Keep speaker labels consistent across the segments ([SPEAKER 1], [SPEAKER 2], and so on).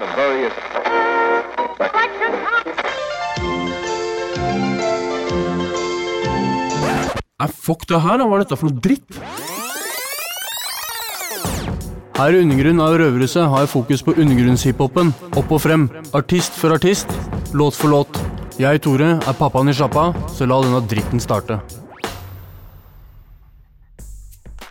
[SPEAKER 1] of various.
[SPEAKER 2] Nei, fuck det her, da. Hva er dette for noe dritt? Her i Undergrunn av Røverhuset har jeg fokus på undergrunnshiphopen. Opp og frem. Artist for artist. Låt for låt. Jeg, Tore, er pappaen i sjappa, så la denne dritten starte.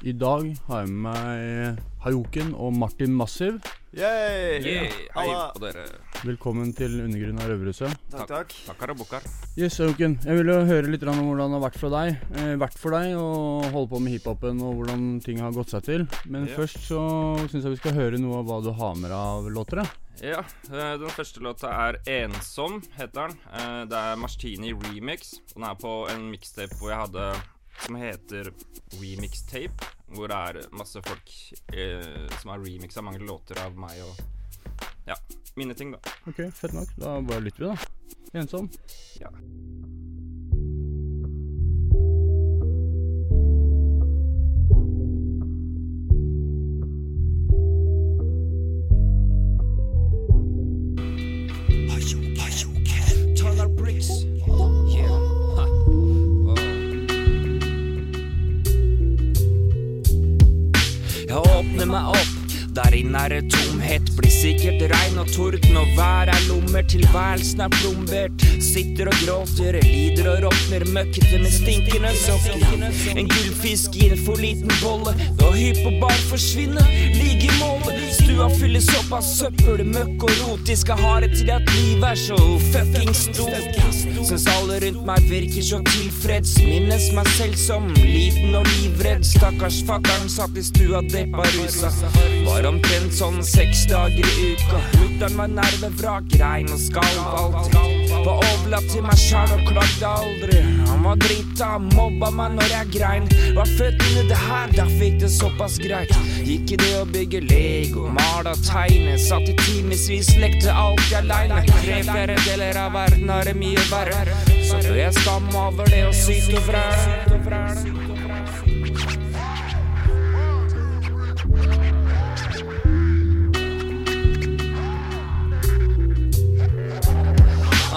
[SPEAKER 2] I dag har jeg med meg Hayoken og Martin Massiv.
[SPEAKER 3] Yay!
[SPEAKER 4] Yeah, hei på dere.
[SPEAKER 2] Velkommen til Undergrunnen av Røverhuset.
[SPEAKER 3] Takk, takk.
[SPEAKER 4] Takkar og bukkar.
[SPEAKER 2] Yes, Auken. Jeg ville høre litt om hvordan det har vært for deg eh, vært for deg å holde på med hiphopen og hvordan ting har gått seg til. Men
[SPEAKER 4] yeah.
[SPEAKER 2] først så syns jeg vi skal høre noe av hva du har med deg av låter. ja.
[SPEAKER 4] Ja, eh, den første låta er 'Ensom', heter den. Eh, Det er Martini remix. Den er på en mixtape hvor jeg hadde som heter Remixtape. Hvor det er masse folk eh, som har remixa mange låter av meg og Ja, mine ting, da.
[SPEAKER 2] Ok, fett nok. Da bare lytter vi, da. Ensom.
[SPEAKER 4] Ja. Jeg åpner meg opp, der inne er det tomhet. Blir sikkert regn og torden, og vær er lommer. Tilværelsen er plombert. Sitter og gråter, lider og råtner. Møkkete med stinkende sokker. En gullfisk i en for liten bolle. da hypp og bare forsvinne. Ligge i målet. Stua fyller såpass søppel, møkk og rot. De skal ha det til at livet er så fucking stort. Syns alle rundt meg virker så tilfreds. Minnes meg selv som liten og livredd. Stakkars fattern satt i stua deppa rusa. Var omtrent sånn seks dager i uka. Mutter'n var nervevrak, regn og skalv alltid. Var overlatt til meg sjæl og klagde aldri. Var drita, mobba meg når jeg grein. Var født inn det her, da fikk det såpass greit. Gikk i det å bygge Lego, male og tegne. Satt i timevis, lekte alltid aleine. Tre fjerdedeler av verden har det mye verre. Så bør jeg skamme over det og syte vræl.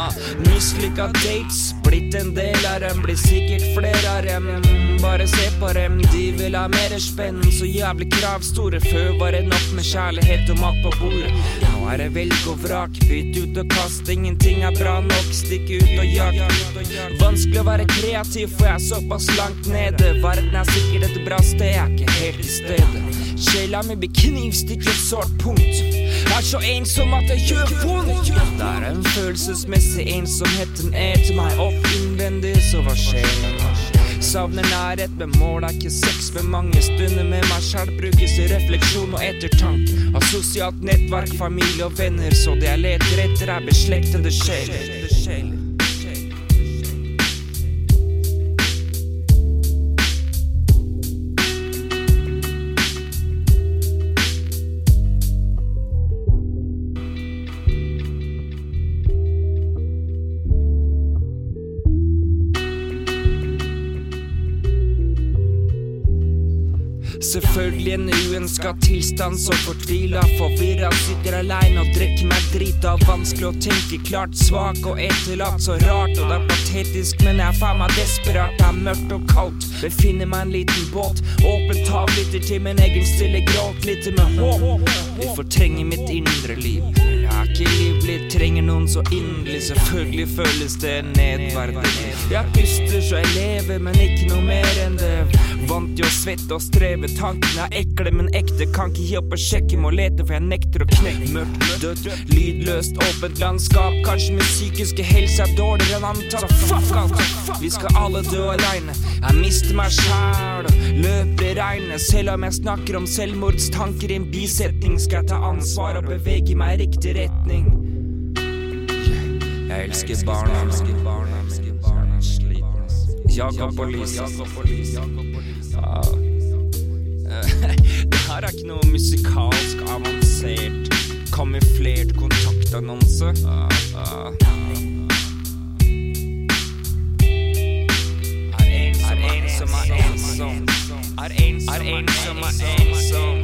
[SPEAKER 4] Ah, Mislykka dates, blitt en del av dem, blir sikkert flere av dem. Bare se på dem, de vil ha mer spenn, så jævlig krav store. Før var det nok med kjærlighet og mat på bordet. Nå er det velg og vrak, bytt ut og kast, ingenting er bra nok, stikk ut og jag. Vanskelig å være kreativ, for jeg er såpass langt nede. Verden er sikkert et bra sted, jeg er ikke helt i stedet. Sjela mi blir knivstikket sårt punkt. Er så ensom at det gjør vondt. Det er en følelsesmessig ensomhet, den eter meg opp innvendig, så hva skjer? Savner nærhet, men mål er ikke sex Men mange stunder med meg sjæl brukes i refleksjon og ettertanke. Av sosialt nettverk, familie og venner, så det jeg leter etter er beslektede sjeler. En uønska tilstand, så fortvila, forvirra. Sitter aleine og drikker meg drita. Vanskelig å tenke klart, svak og etterlatt. Så rart, og det er patetisk, men jeg er faen meg desperat. Det er mørkt og kaldt, befinner meg i en liten båt. Åpent hav, lytter til min egen stille gråt. Lite med håp. Vi fortrenger mitt indre liv. Ikke livlig, trenger noen så inderlig. Selvfølgelig føles det nedverdig. Jeg puster så jeg lever, men ikke noe mer enn det. Vant til å svette og streve. Tankene er ekle, men ekte. Kan ikke gi opp å sjekke, må lete, for jeg nekter å knekke. Mørkt, dødt, lydløst, åpent landskap. Kanskje min psykiske helse er dårligere enn antatt. Fuck alt. Vi skal alle dø aleine. Jeg mister meg sjæl og løper i regnet. Selv om jeg snakker om selvmordstanker i en bisetning, skal jeg ta ansvar og bevege meg i riktig retning. Jeg elsker barna. Jakob og Lisa. Det her er ikke noe musikalsk avansert, kamuflert kontaktannonse. Er en som er ensom, er ensom. Er en som er ensom,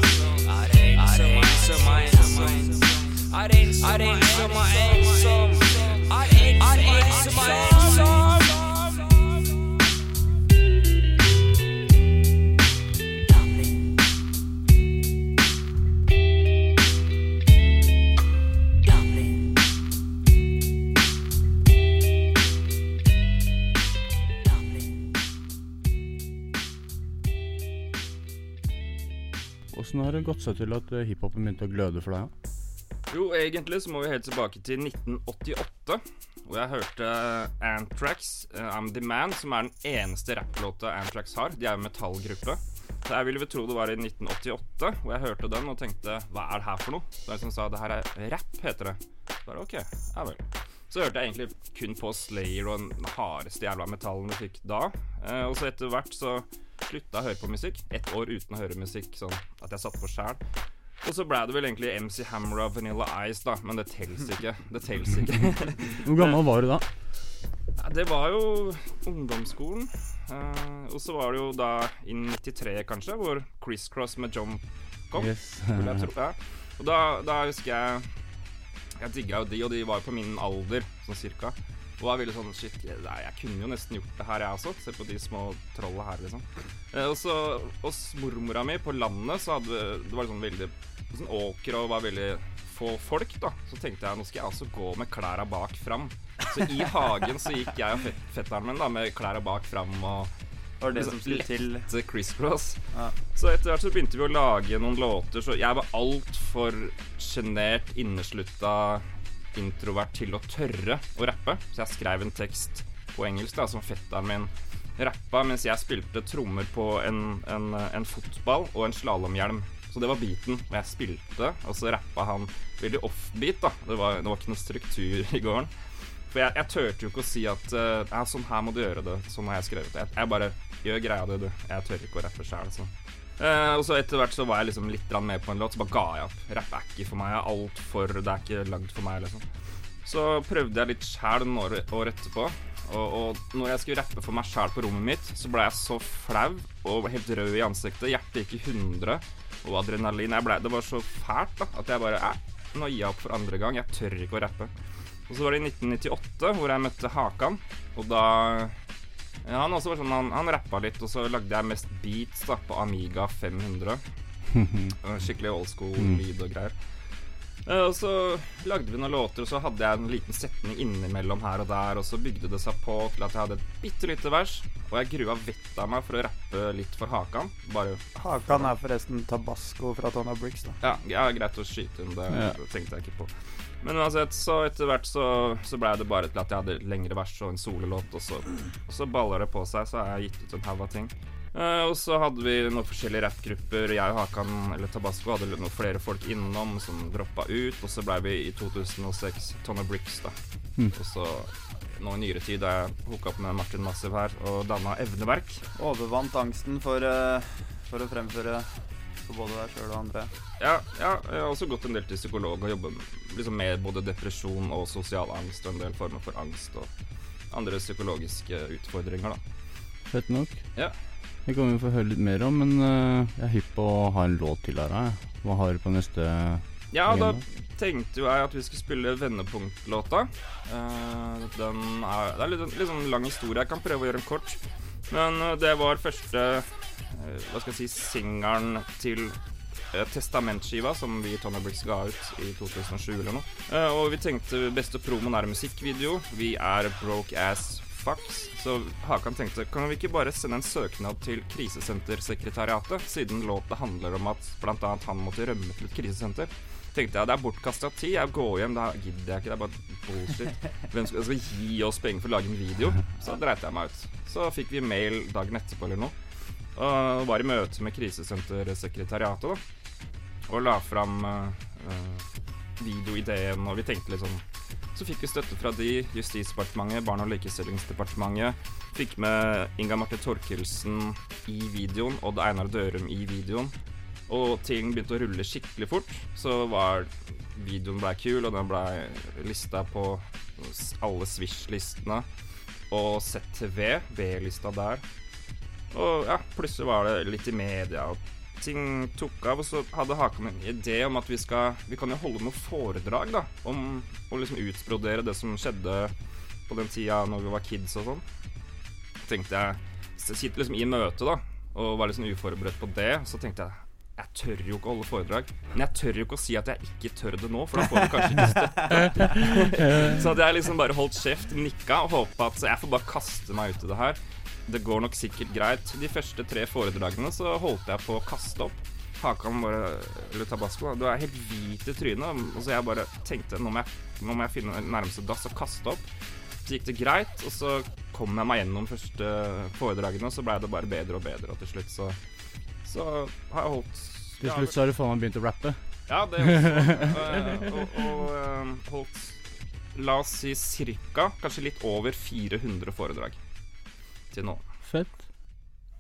[SPEAKER 4] er ensom. Er en som er ensom, er
[SPEAKER 2] seg til at eh, hiphopen begynte å gløde for deg?
[SPEAKER 1] Jo, egentlig så må vi helt tilbake til 1988, hvor jeg hørte Anthrax, uh, I'm The Man, som er den eneste rapplåta Antrax har. De er jo metallgruppe. Så jeg ville vel tro det var i 1988 hvor jeg hørte den og tenkte hva er det her for noe? Så jeg som sa det her er rap, heter det. Så bare ok, ja vel. Så hørte jeg egentlig kun på Slayer og den hardeste jævla metallen vi fikk da. Eh, og så etter hvert så slutta å høre på musikk. Ett år uten å høre musikk sånn at jeg satte på sjæl. Og så ble det vel egentlig MC Hammer og Vanilla Ice, da. Men det tels ikke. Det tels ikke.
[SPEAKER 2] Hvor gammel var du da?
[SPEAKER 1] Det var jo ungdomsskolen. Eh, og så var det jo da i 93, kanskje, hvor Criss Cross med John kom.
[SPEAKER 2] Yes.
[SPEAKER 1] Ja. Og da, da husker jeg Jeg digga jo de, og de var jo på min alder, sånn cirka. Og jeg ville sånn Shit, nei, jeg kunne jo nesten gjort det her, jeg også. Se på de små trollene her, liksom. Eh, og så hos mormora mi på landet, så hadde det var sånn veldig sånn åker og var veldig få folk, da. Så tenkte jeg nå skal jeg altså gå med klæra bak fram. Så i hagen så gikk jeg og fet fetteren min da med klæra bak fram og
[SPEAKER 3] Var det det
[SPEAKER 1] liksom
[SPEAKER 3] som skulle til?
[SPEAKER 1] Criss Cross.
[SPEAKER 3] Ja.
[SPEAKER 1] Så etter hvert så begynte vi å lage noen låter, så jeg var altfor sjenert, inneslutta, introvert til å tørre å rappe. Så jeg skrev en tekst på engelsk da, som fetteren min rappa mens jeg spilte trommer på en, en, en fotball og en slalåmhjelm. Så det var beaten, og jeg spilte, og så rappa han veldig offbeat, da. Det var, det var ikke noe struktur i gården. For jeg, jeg turte jo ikke å si at uh, sånn her må du gjøre det. Sånn har jeg skrevet det. Jeg, jeg bare gjør greia di, du. Jeg tør ikke å rappe sjæl, så. Eh, og så etter hvert så var jeg liksom litt med på en låt, så bare ga jeg opp. Rapp er ikke for meg. Jeg er altfor Det er ikke lagd for meg, liksom. Så prøvde jeg litt sjæl noen år, etterpå. Og, og når jeg skulle rappe for meg sjæl på rommet mitt, så ble jeg så flau og helt rød i ansiktet. Hjertet gikk i hundre, og adrenalin. Ble, det var så fælt da, at jeg bare Nå gir jeg opp for andre gang. Jeg tør ikke å rappe. Og så var det i 1998 hvor jeg møtte Hakan, og da ja, han også var sånn, han, han rappa litt, og så lagde jeg mest beats da på Amiga 500. Skikkelig old school lyd og greier. Eh, Og så lagde vi noen låter, og så hadde jeg en liten setning innimellom her og der, og så bygde det seg på til at jeg hadde et bitte lite vers, og jeg grua vettet av meg for å rappe litt for Hakan. Bare
[SPEAKER 3] Hakan er forresten tabasco fra Tonna Bricks, da.
[SPEAKER 1] ja, ja, greit å skyte inn det.
[SPEAKER 2] Ja.
[SPEAKER 1] tenkte jeg ikke på. Men uansett, så etter hvert så, så blei det bare til at jeg hadde lengre vers og en sololåt, og så, og så baller det på seg, så har jeg gitt ut en haug av ting. Uh, og så hadde vi noen forskjellige rappgrupper. Jeg og Hakan, eller Tabasco, hadde noen flere folk innom som droppa ut. Og så blei vi i 2006 Tonne Bricks, da.
[SPEAKER 2] Mm.
[SPEAKER 1] Og så nå i nyere tid har jeg hooka opp med Martin Massiv her og danna Evneverk.
[SPEAKER 3] Overvant angsten for, uh, for å fremføre for både deg sjøl og andre.
[SPEAKER 1] Ja, ja, jeg har også gått en del til psykolog og jobber liksom med både depresjon og sosial angst og en del former for angst og andre psykologiske utfordringer, da.
[SPEAKER 2] Fett nok.
[SPEAKER 1] Ja.
[SPEAKER 2] Det kan vi få høre litt mer om, men eh, jeg er hypp på å ha en låt til her. jeg. Hva har du på neste
[SPEAKER 1] Ja, da
[SPEAKER 2] agenda?
[SPEAKER 1] tenkte jo jeg at vi skulle spille Vendepunkt-låta. Eh, den er Det er litt, litt sånn lang historie. Jeg kan prøve å gjøre den kort. Men eh, det var første Hva skal jeg si singelen til eh, Testamentskiva som vi i Tommy Bricks ga ut i 2007 eller noe. Eh, og vi tenkte beste promoen er musikkvideo. Vi er broke ass fucks. Så Hakan tenkte kan vi ikke bare sende en søknad til Krisesentersekretariatet, siden låta handler om at bl.a. han måtte rømme til et krisesenter. Tenkte jeg det er bortkasta tid. Jeg går hjem, da gidder jeg ikke. Det er bare bullshit. Hvem skal, skal gi oss penger for å lage en video? Så dreit jeg meg ut. Så fikk vi mail dagen etterpå eller noe. Og var i møte med Krisesentersekretariatet, da. Og la fram uh, videoideen, og vi tenkte litt sånn Så fikk vi støtte fra de, Justisdepartementet, Barne- og likestillingsdepartementet. Fikk med Inga Marte Torkelsen i videoen, Odd Einar Dørum i videoen. Og ting begynte å rulle skikkelig fort. Så var videoen blei kul, og den blei lista på alle Swish-listene. Og ZTV, B-lista der. Og ja, plutselig var det litt i media, og ting tok av, og så hadde Hakan en idé om at vi skal Vi kan jo holde noe foredrag, da, om å liksom utbrodere det som skjedde på den tida når vi var kids og sånn. Tenkte jeg Så jeg sitter liksom i møte, da, og var liksom uforberedt på det. Så tenkte jeg jeg tør jo ikke å holde foredrag. Men jeg tør jo ikke å si at jeg ikke tør det nå, for da får vi kanskje ikke støtte. så hadde jeg liksom bare holdt kjeft, nikka og håpa at jeg får bare kaste meg ut i det her. Det går nok sikkert greit. De første tre foredragene så holdt jeg på å kaste opp. Hakan bare Eller Tabasco, du er helt hvit i trynet. Og så jeg bare tenkte nå må jeg, nå må jeg finne nærmeste dass og kaste opp. Så gikk det greit, og så kom jeg meg gjennom første foredragene, og så blei det bare bedre og bedre, og til slutt så så har jeg holdt
[SPEAKER 2] Til slutt så har du faen meg begynt å rappe.
[SPEAKER 1] Ja, det også. og, og, og uh, holdt La oss si cirka, kanskje litt over 400 foredrag til nå.
[SPEAKER 2] Fett.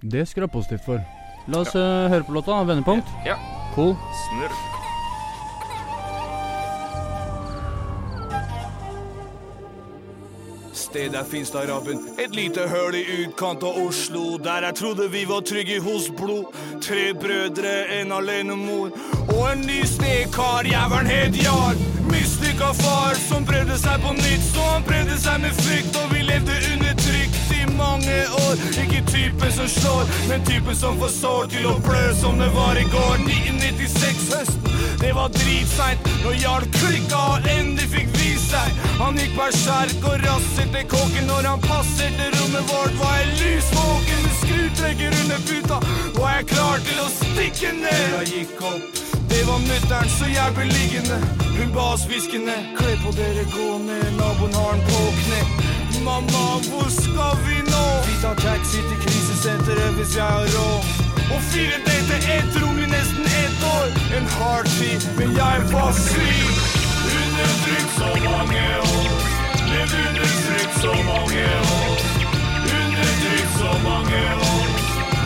[SPEAKER 2] Det skal du ha positivt for. La oss ja. høre på låta. Vendepunkt.
[SPEAKER 1] Ja.
[SPEAKER 2] Cool.
[SPEAKER 1] Snurr.
[SPEAKER 5] Stedet Finstadrabben, et lite høl i utkant av Oslo. Der jeg trodde vi var trygge hos blod. Tre brødre, en alenemor og en ny stekar. Jævelen het Jarl. Mislykka far som prøvde seg på nytt, så han prøvde seg med frykt, og vi levde i mange år. Ikke typen som slår, men typen som får sår til å blø som det var i går. 1996 høsten, det var dritseint når Jarl klikka og endelig fikk vist seg. Han gikk berserk og raserte kåken når han passerte rommet vårt. Var jeg lysvåken med skrutrekker under puta, var jeg klar til å stikke ned. Jeg gikk opp. Det var mutter'n så jeg ble liggende. Hun ba oss hviskende. Kle på dere, gå ned. Naboen har den på kne. Mamma, hvor skal vi nå? Vi tar taxi til krisesenteret hvis jeg har råd. Og fire dater ett rom i nesten ett år. En hard tid, men jeg var syk. Undertrykt så mange år. Levd undertrykt så mange år. Undertrykt så mange år.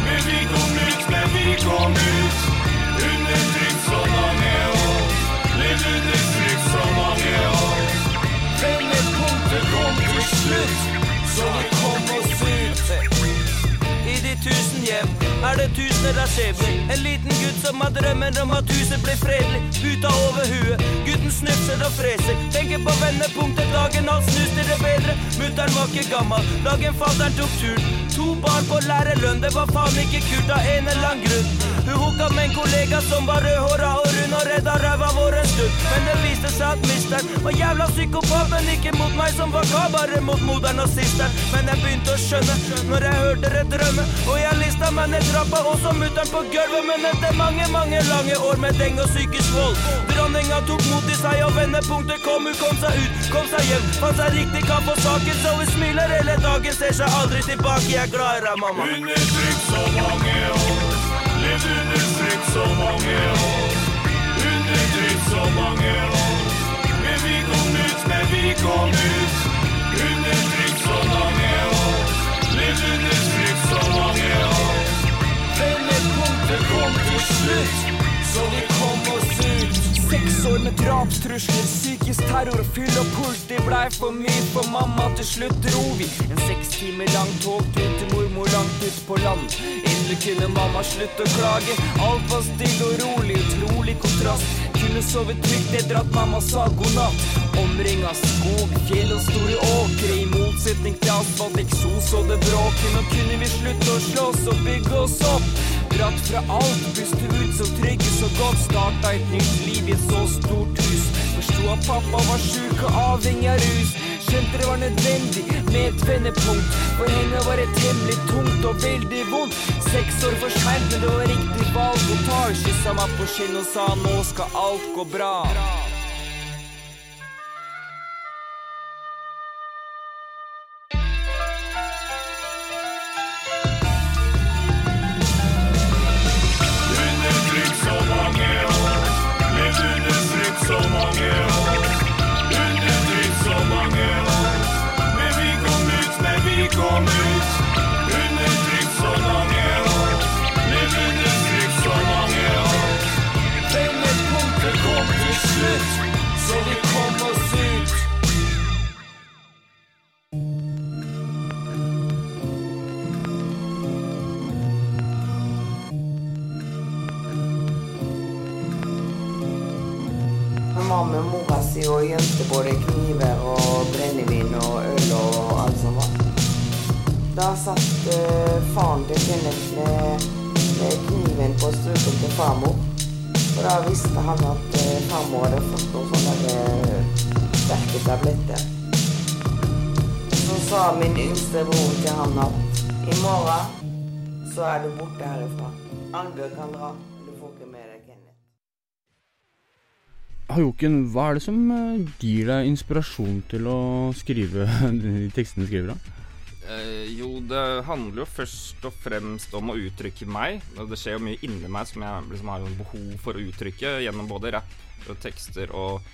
[SPEAKER 5] Men vi kom ut, men vi kom ut. Undertrykt så mange år. Levd undertrykt så mange år. Vendepunktet kom til slutt, så vi kom oss ut.
[SPEAKER 6] I de tusen hjem er det tusener av skjebner. En liten gutt som har drømmer om at huset blir fredelig. Puta over huet, gutten snufser og freser. Tenker på vendepunktet, dagen hans snuste det bedre. Mutter'n var ikke gammel, dagen fattern tok turen. To barn på lærerlønn, det var faen ikke kult av en eller annen grunn. Hun hooka med en kollega som var rødhåra og rund og redda ræva vår en stund. Men det viste seg at misteren var jævla psykopat, men ikke mot meg som var kar, bare mot moderen og sisteren. Men jeg begynte å skjønne når jeg hørte det drømme, og jeg lista meg ned trappa, og så mutter'n på gulvet. Men etter mange, mange lange år med deng og psykisk vold, dronninga tok mot i seg, og vendepunktet kom, hun kom seg ut, kom seg hjem, fant seg riktig kamp på saken, så hun smiler hele dagen, ser seg aldri tilbake. Jeg er glad i deg, mamma.
[SPEAKER 5] Undertrykt så mange år. Levd undertrykt så mange år. Undertrykt så mange år. Men vi kom ut, men vi kom ut. Undertrykt så mange år. Levd undertrykt så mange år. Vendepunktet kom til slutt, så vi kom oss ut.
[SPEAKER 6] Seks år med drapstrusler, psykisk terror, og fyll og puls. Det blei for mye for mamma, til slutt dro vi. En seks timer lang togtur til mormor langt ut på land. Endelig kunne mamma slutte å klage. Alt var stille og rolig, utrolig kontrast. Kunne sove trygt etter at mamma sa god natt. Omringa skog, fjell og store åkre. I motsetning til asfalt, eksos og det bråk Nå kunne vi slutte å slåss og bygge oss opp. Dratt fra alt, puste ut så trygge så godt. Starta et nytt liv i et så stort hus. Forsto at pappa var sjuk og avhengig av rus. Skjønte det var nødvendig med et vendepunkt. For henne var det temmelig tungt og veldig vondt. Seks år for seint, men det var riktig valg å ta. Kyssa meg på kinnet og sa nå skal alt gå bra.
[SPEAKER 7] Kniven på strupen til farmor. Og da visste han at eh, farmor hadde fått noen sånne der, eh, sterke tabletter. Så sa min yngste bror til han at i morgen så er du borte herifra. Annbjørg kan dra. Du får ikke med deg Kenneth.
[SPEAKER 2] Hajoken, hva er det som eh, gir deg inspirasjon til å skrive de tekstene du skriver? da?
[SPEAKER 1] Eh, jo, det handler jo først og fremst om å uttrykke meg. Det skjer jo mye inni meg som jeg liksom har behov for å uttrykke gjennom både rapp, tekster og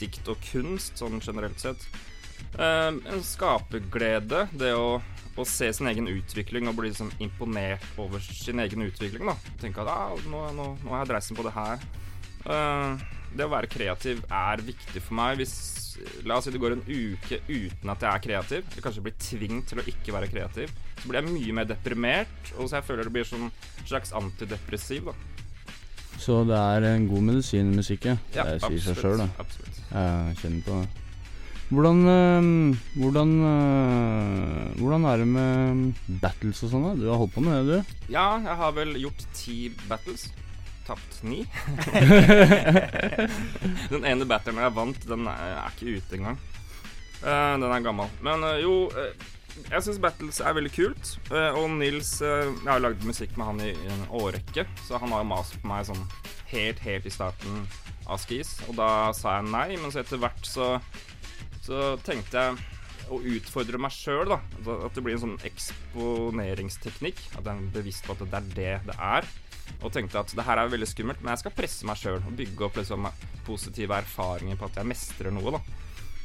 [SPEAKER 1] dikt og kunst, sånn generelt sett. Eh, en skaperglede, det å, å se sin egen utvikling og bli liksom imponert over sin egen utvikling. da Tenke at ah, nå, nå, nå har jeg dreisen på det her. Eh, det å være kreativ er viktig for meg. Hvis La oss si det går en uke uten at jeg er kreativ, eller kanskje blir tvunget til å ikke være kreativ, så blir jeg mye mer deprimert, og så jeg føler det blir sånn slags antidepressiv. da
[SPEAKER 2] Så det er en god medisin, musikk. Ja.
[SPEAKER 1] Ja,
[SPEAKER 2] det sier seg sjøl, da.
[SPEAKER 1] absolutt.
[SPEAKER 2] Jeg kjenner på det. Hvordan, øh, hvordan, øh, hvordan er det med battles og sånn? Du har holdt på med det, du?
[SPEAKER 1] Ja, jeg har vel gjort ti battles. Tapt ni. den ene batteren jeg vant, den er, er ikke ute engang. Uh, den er gammel. Men uh, jo, uh, jeg syns battles er veldig kult. Og Nils Jeg har lagd musikk med han i, i en årrekke, så han har jo mast på meg sånn helt, helt i starten av Skis. Og da sa jeg nei, men så etter hvert så, så tenkte jeg å utfordre meg sjøl, da. At det blir en sånn eksponeringsteknikk. At jeg er bevisst på at det er det det er. Og tenkte at det her er veldig skummelt, men jeg skal presse meg sjøl og bygge opp liksom positive erfaringer på at jeg mestrer noe, da.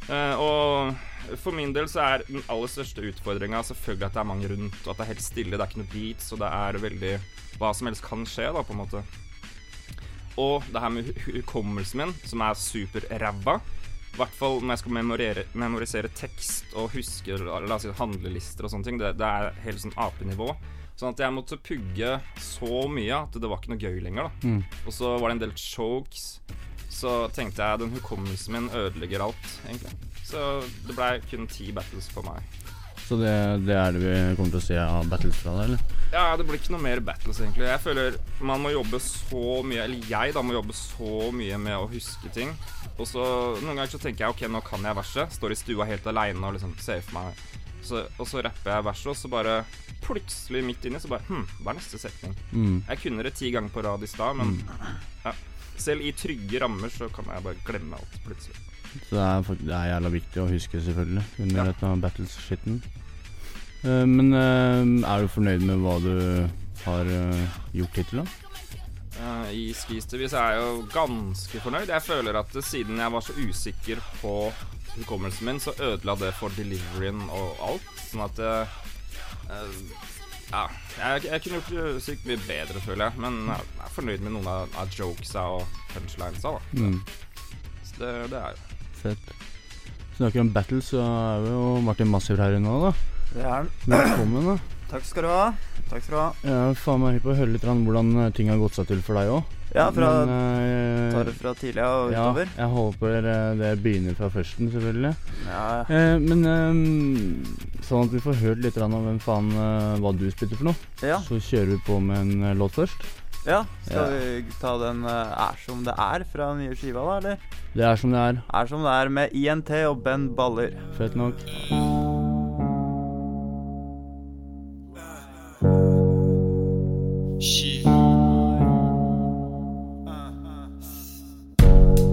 [SPEAKER 1] Uh, og for min del så er den aller største utfordringa selvfølgelig at det er mange rundt, og at det er helt stille, det er ikke noe beats, og det er veldig Hva som helst kan skje, da, på en måte. Og det her med hukommelsen min, som er superræva. I hvert fall når jeg skal memorisere tekst og huske la oss si, handlelister og sånne ting. Det, det er helt sånn apenivå. Sånn at jeg måtte pugge så mye at det var ikke noe gøy lenger. da
[SPEAKER 2] Mm.
[SPEAKER 1] Og så var det en del chokes. Så tenkte jeg den hukommelsen min ødelegger alt, egentlig. Så det blei kun ti battles for meg.
[SPEAKER 2] Så det, det er det vi kommer til å se av battles fra deg, eller?
[SPEAKER 1] Ja, det blir ikke noe mer battles, egentlig. Jeg føler man må jobbe så mye, eller jeg da må jobbe så mye med å huske ting. Og så noen ganger så tenker jeg ok, nå kan jeg verset. Står i stua helt aleine og liksom ser for meg så, Og så rapper jeg verset, og så bare plutselig midt inni så bare Hm, hva er neste setning?
[SPEAKER 2] Mm.
[SPEAKER 1] Jeg kunne det ti ganger på rad i stad, men ja. selv i trygge rammer så kan jeg bare glemme alt plutselig.
[SPEAKER 2] Så det er, det er jævla viktig å huske, selvfølgelig, under
[SPEAKER 1] Ja.
[SPEAKER 2] dette battles-skitten. Uh, men uh, er du fornøyd med hva du har uh, gjort hittil, da?
[SPEAKER 1] Eh, I Skis TV så er jeg jo ganske fornøyd. Jeg føler at eh, siden jeg var så usikker på hukommelsen min, så ødela det for deliveryen og alt. Sånn at eh, eh, Ja. Jeg, jeg kunne gjort sykt mye bedre, føler jeg. Men jeg er fornøyd med noen av, av jokesa og punchlinesa, da.
[SPEAKER 2] Mm.
[SPEAKER 1] Så det, det er jo
[SPEAKER 2] Fett. Snakker om battle, så er vi jo Martin Massiv her inne nå, da.
[SPEAKER 3] Det er han.
[SPEAKER 2] Velkommen, da.
[SPEAKER 3] Takk skal du ha. Takk skal du ha.
[SPEAKER 2] Jeg er faen meg hypp på å høre litt hvordan eh, ting har gått seg til for deg òg.
[SPEAKER 3] Ja, fra,
[SPEAKER 2] Men,
[SPEAKER 3] tar
[SPEAKER 2] eh,
[SPEAKER 3] det fra tidlig og
[SPEAKER 2] ja,
[SPEAKER 3] utover.
[SPEAKER 2] jeg håper eh, det begynner fra førsten, selvfølgelig.
[SPEAKER 3] Ja,
[SPEAKER 2] Eh, men eh, sånn at vi får hørt litt om hvem faen hva du spilte for noe.
[SPEAKER 3] ja.
[SPEAKER 2] Så kjører vi på med en låt først.
[SPEAKER 3] Ja. Skal
[SPEAKER 2] Ja.
[SPEAKER 3] vi ta den uh, Er som det er fra den nye skiva, da, eller?
[SPEAKER 2] Det er som det er.
[SPEAKER 3] Er som det er med INT og Ben Baller.
[SPEAKER 2] Fett nok.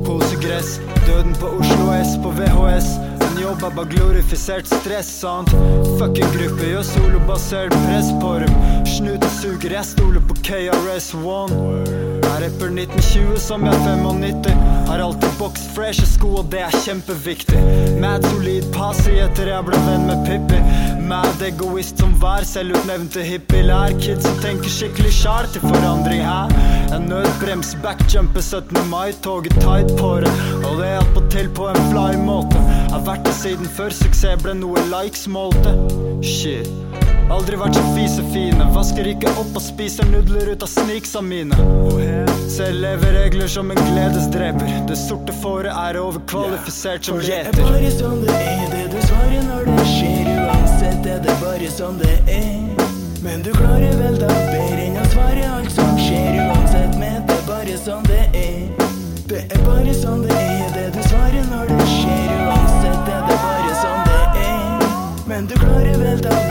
[SPEAKER 8] Kosegress, døden på Oslo S på VHS. Er bare glorifisert stress, sant? Fucking gruppe gjør solobasert press på dem. Snutesuger, jeg stoler på KRS-One. Jeg rapper 1920 som jeg er 95. Har alltid boks fresh sko, og det er kjempeviktig. Mad solid passy etter jeg ble venn med Pippi. Mad egoist som hver selvutnevnte hippie. Lær kids som tenker skikkelig sjæl til forandring, hæ? En nødbrems, backjumper 17. mai-toget tight på det. Og det attpåtil på en fly måte. Har vært det siden før suksess ble noe likes målte. Shit. Aldri vært så fisefine. Vasker ikke opp og spiser nudler ut av sneaksa mine.
[SPEAKER 9] Selv lever regler som en gledesdreper. Det sorte fåret er overkvalifisert som
[SPEAKER 10] For det er bare sånn det er, det du svarer når det skjer. Uansett er det bare sånn det er. Men du klarer vel da bedre enn å svare alt som skjer. Uansett, med det er bare sånn det er. Det er bare sånn det er, det du svarer når det skjer. Uansett er det bare sånn det er. Men du klarer vel da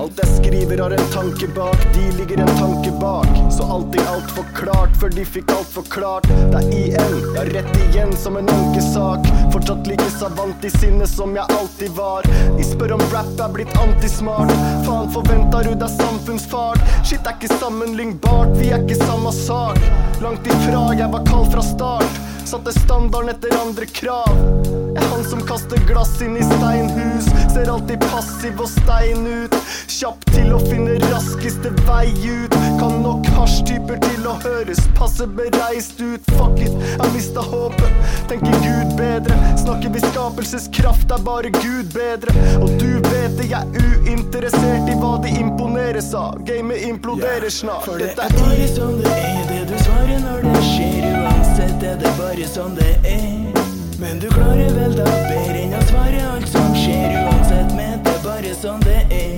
[SPEAKER 10] Alt
[SPEAKER 9] jeg skriver har en tanke bak, de ligger en tanke bak. Så alltid alt forklart, før de fikk alt forklart. Det er igjen, ja rett igjen som en ankesak. Fortsatt like savant i sinnet som jeg alltid var. De spør om rap er blitt antismart. Faen forventa du deg samfunnsfart? Shit er ikke sammenlignbart, vi er ikke samme sak. Langt ifra, jeg var kald fra start. Satte standarden etter andre krav. Jeg er han som kaster glass inn i steinhus. Ser alltid passiv og stein ut. Kjapp til å finne raskeste vei ut. Kan nok hasjtyper til å høres passe bereist ut. Fuck it, jeg mista håpet. Tenker Gud bedre. Snakker vi skapelseskraft, er bare Gud bedre. Og du vet det, jeg er uinteressert i hva de imponeres av. Gamet imploderer snart. Dette
[SPEAKER 10] er
[SPEAKER 9] er
[SPEAKER 10] bare sånn det er, det du svarer når det skjer. Uansett er det bare sånn det er. Men du klarer vel da bedre enn å svare alt som skjer. Uansett, men det er bare sånn det er.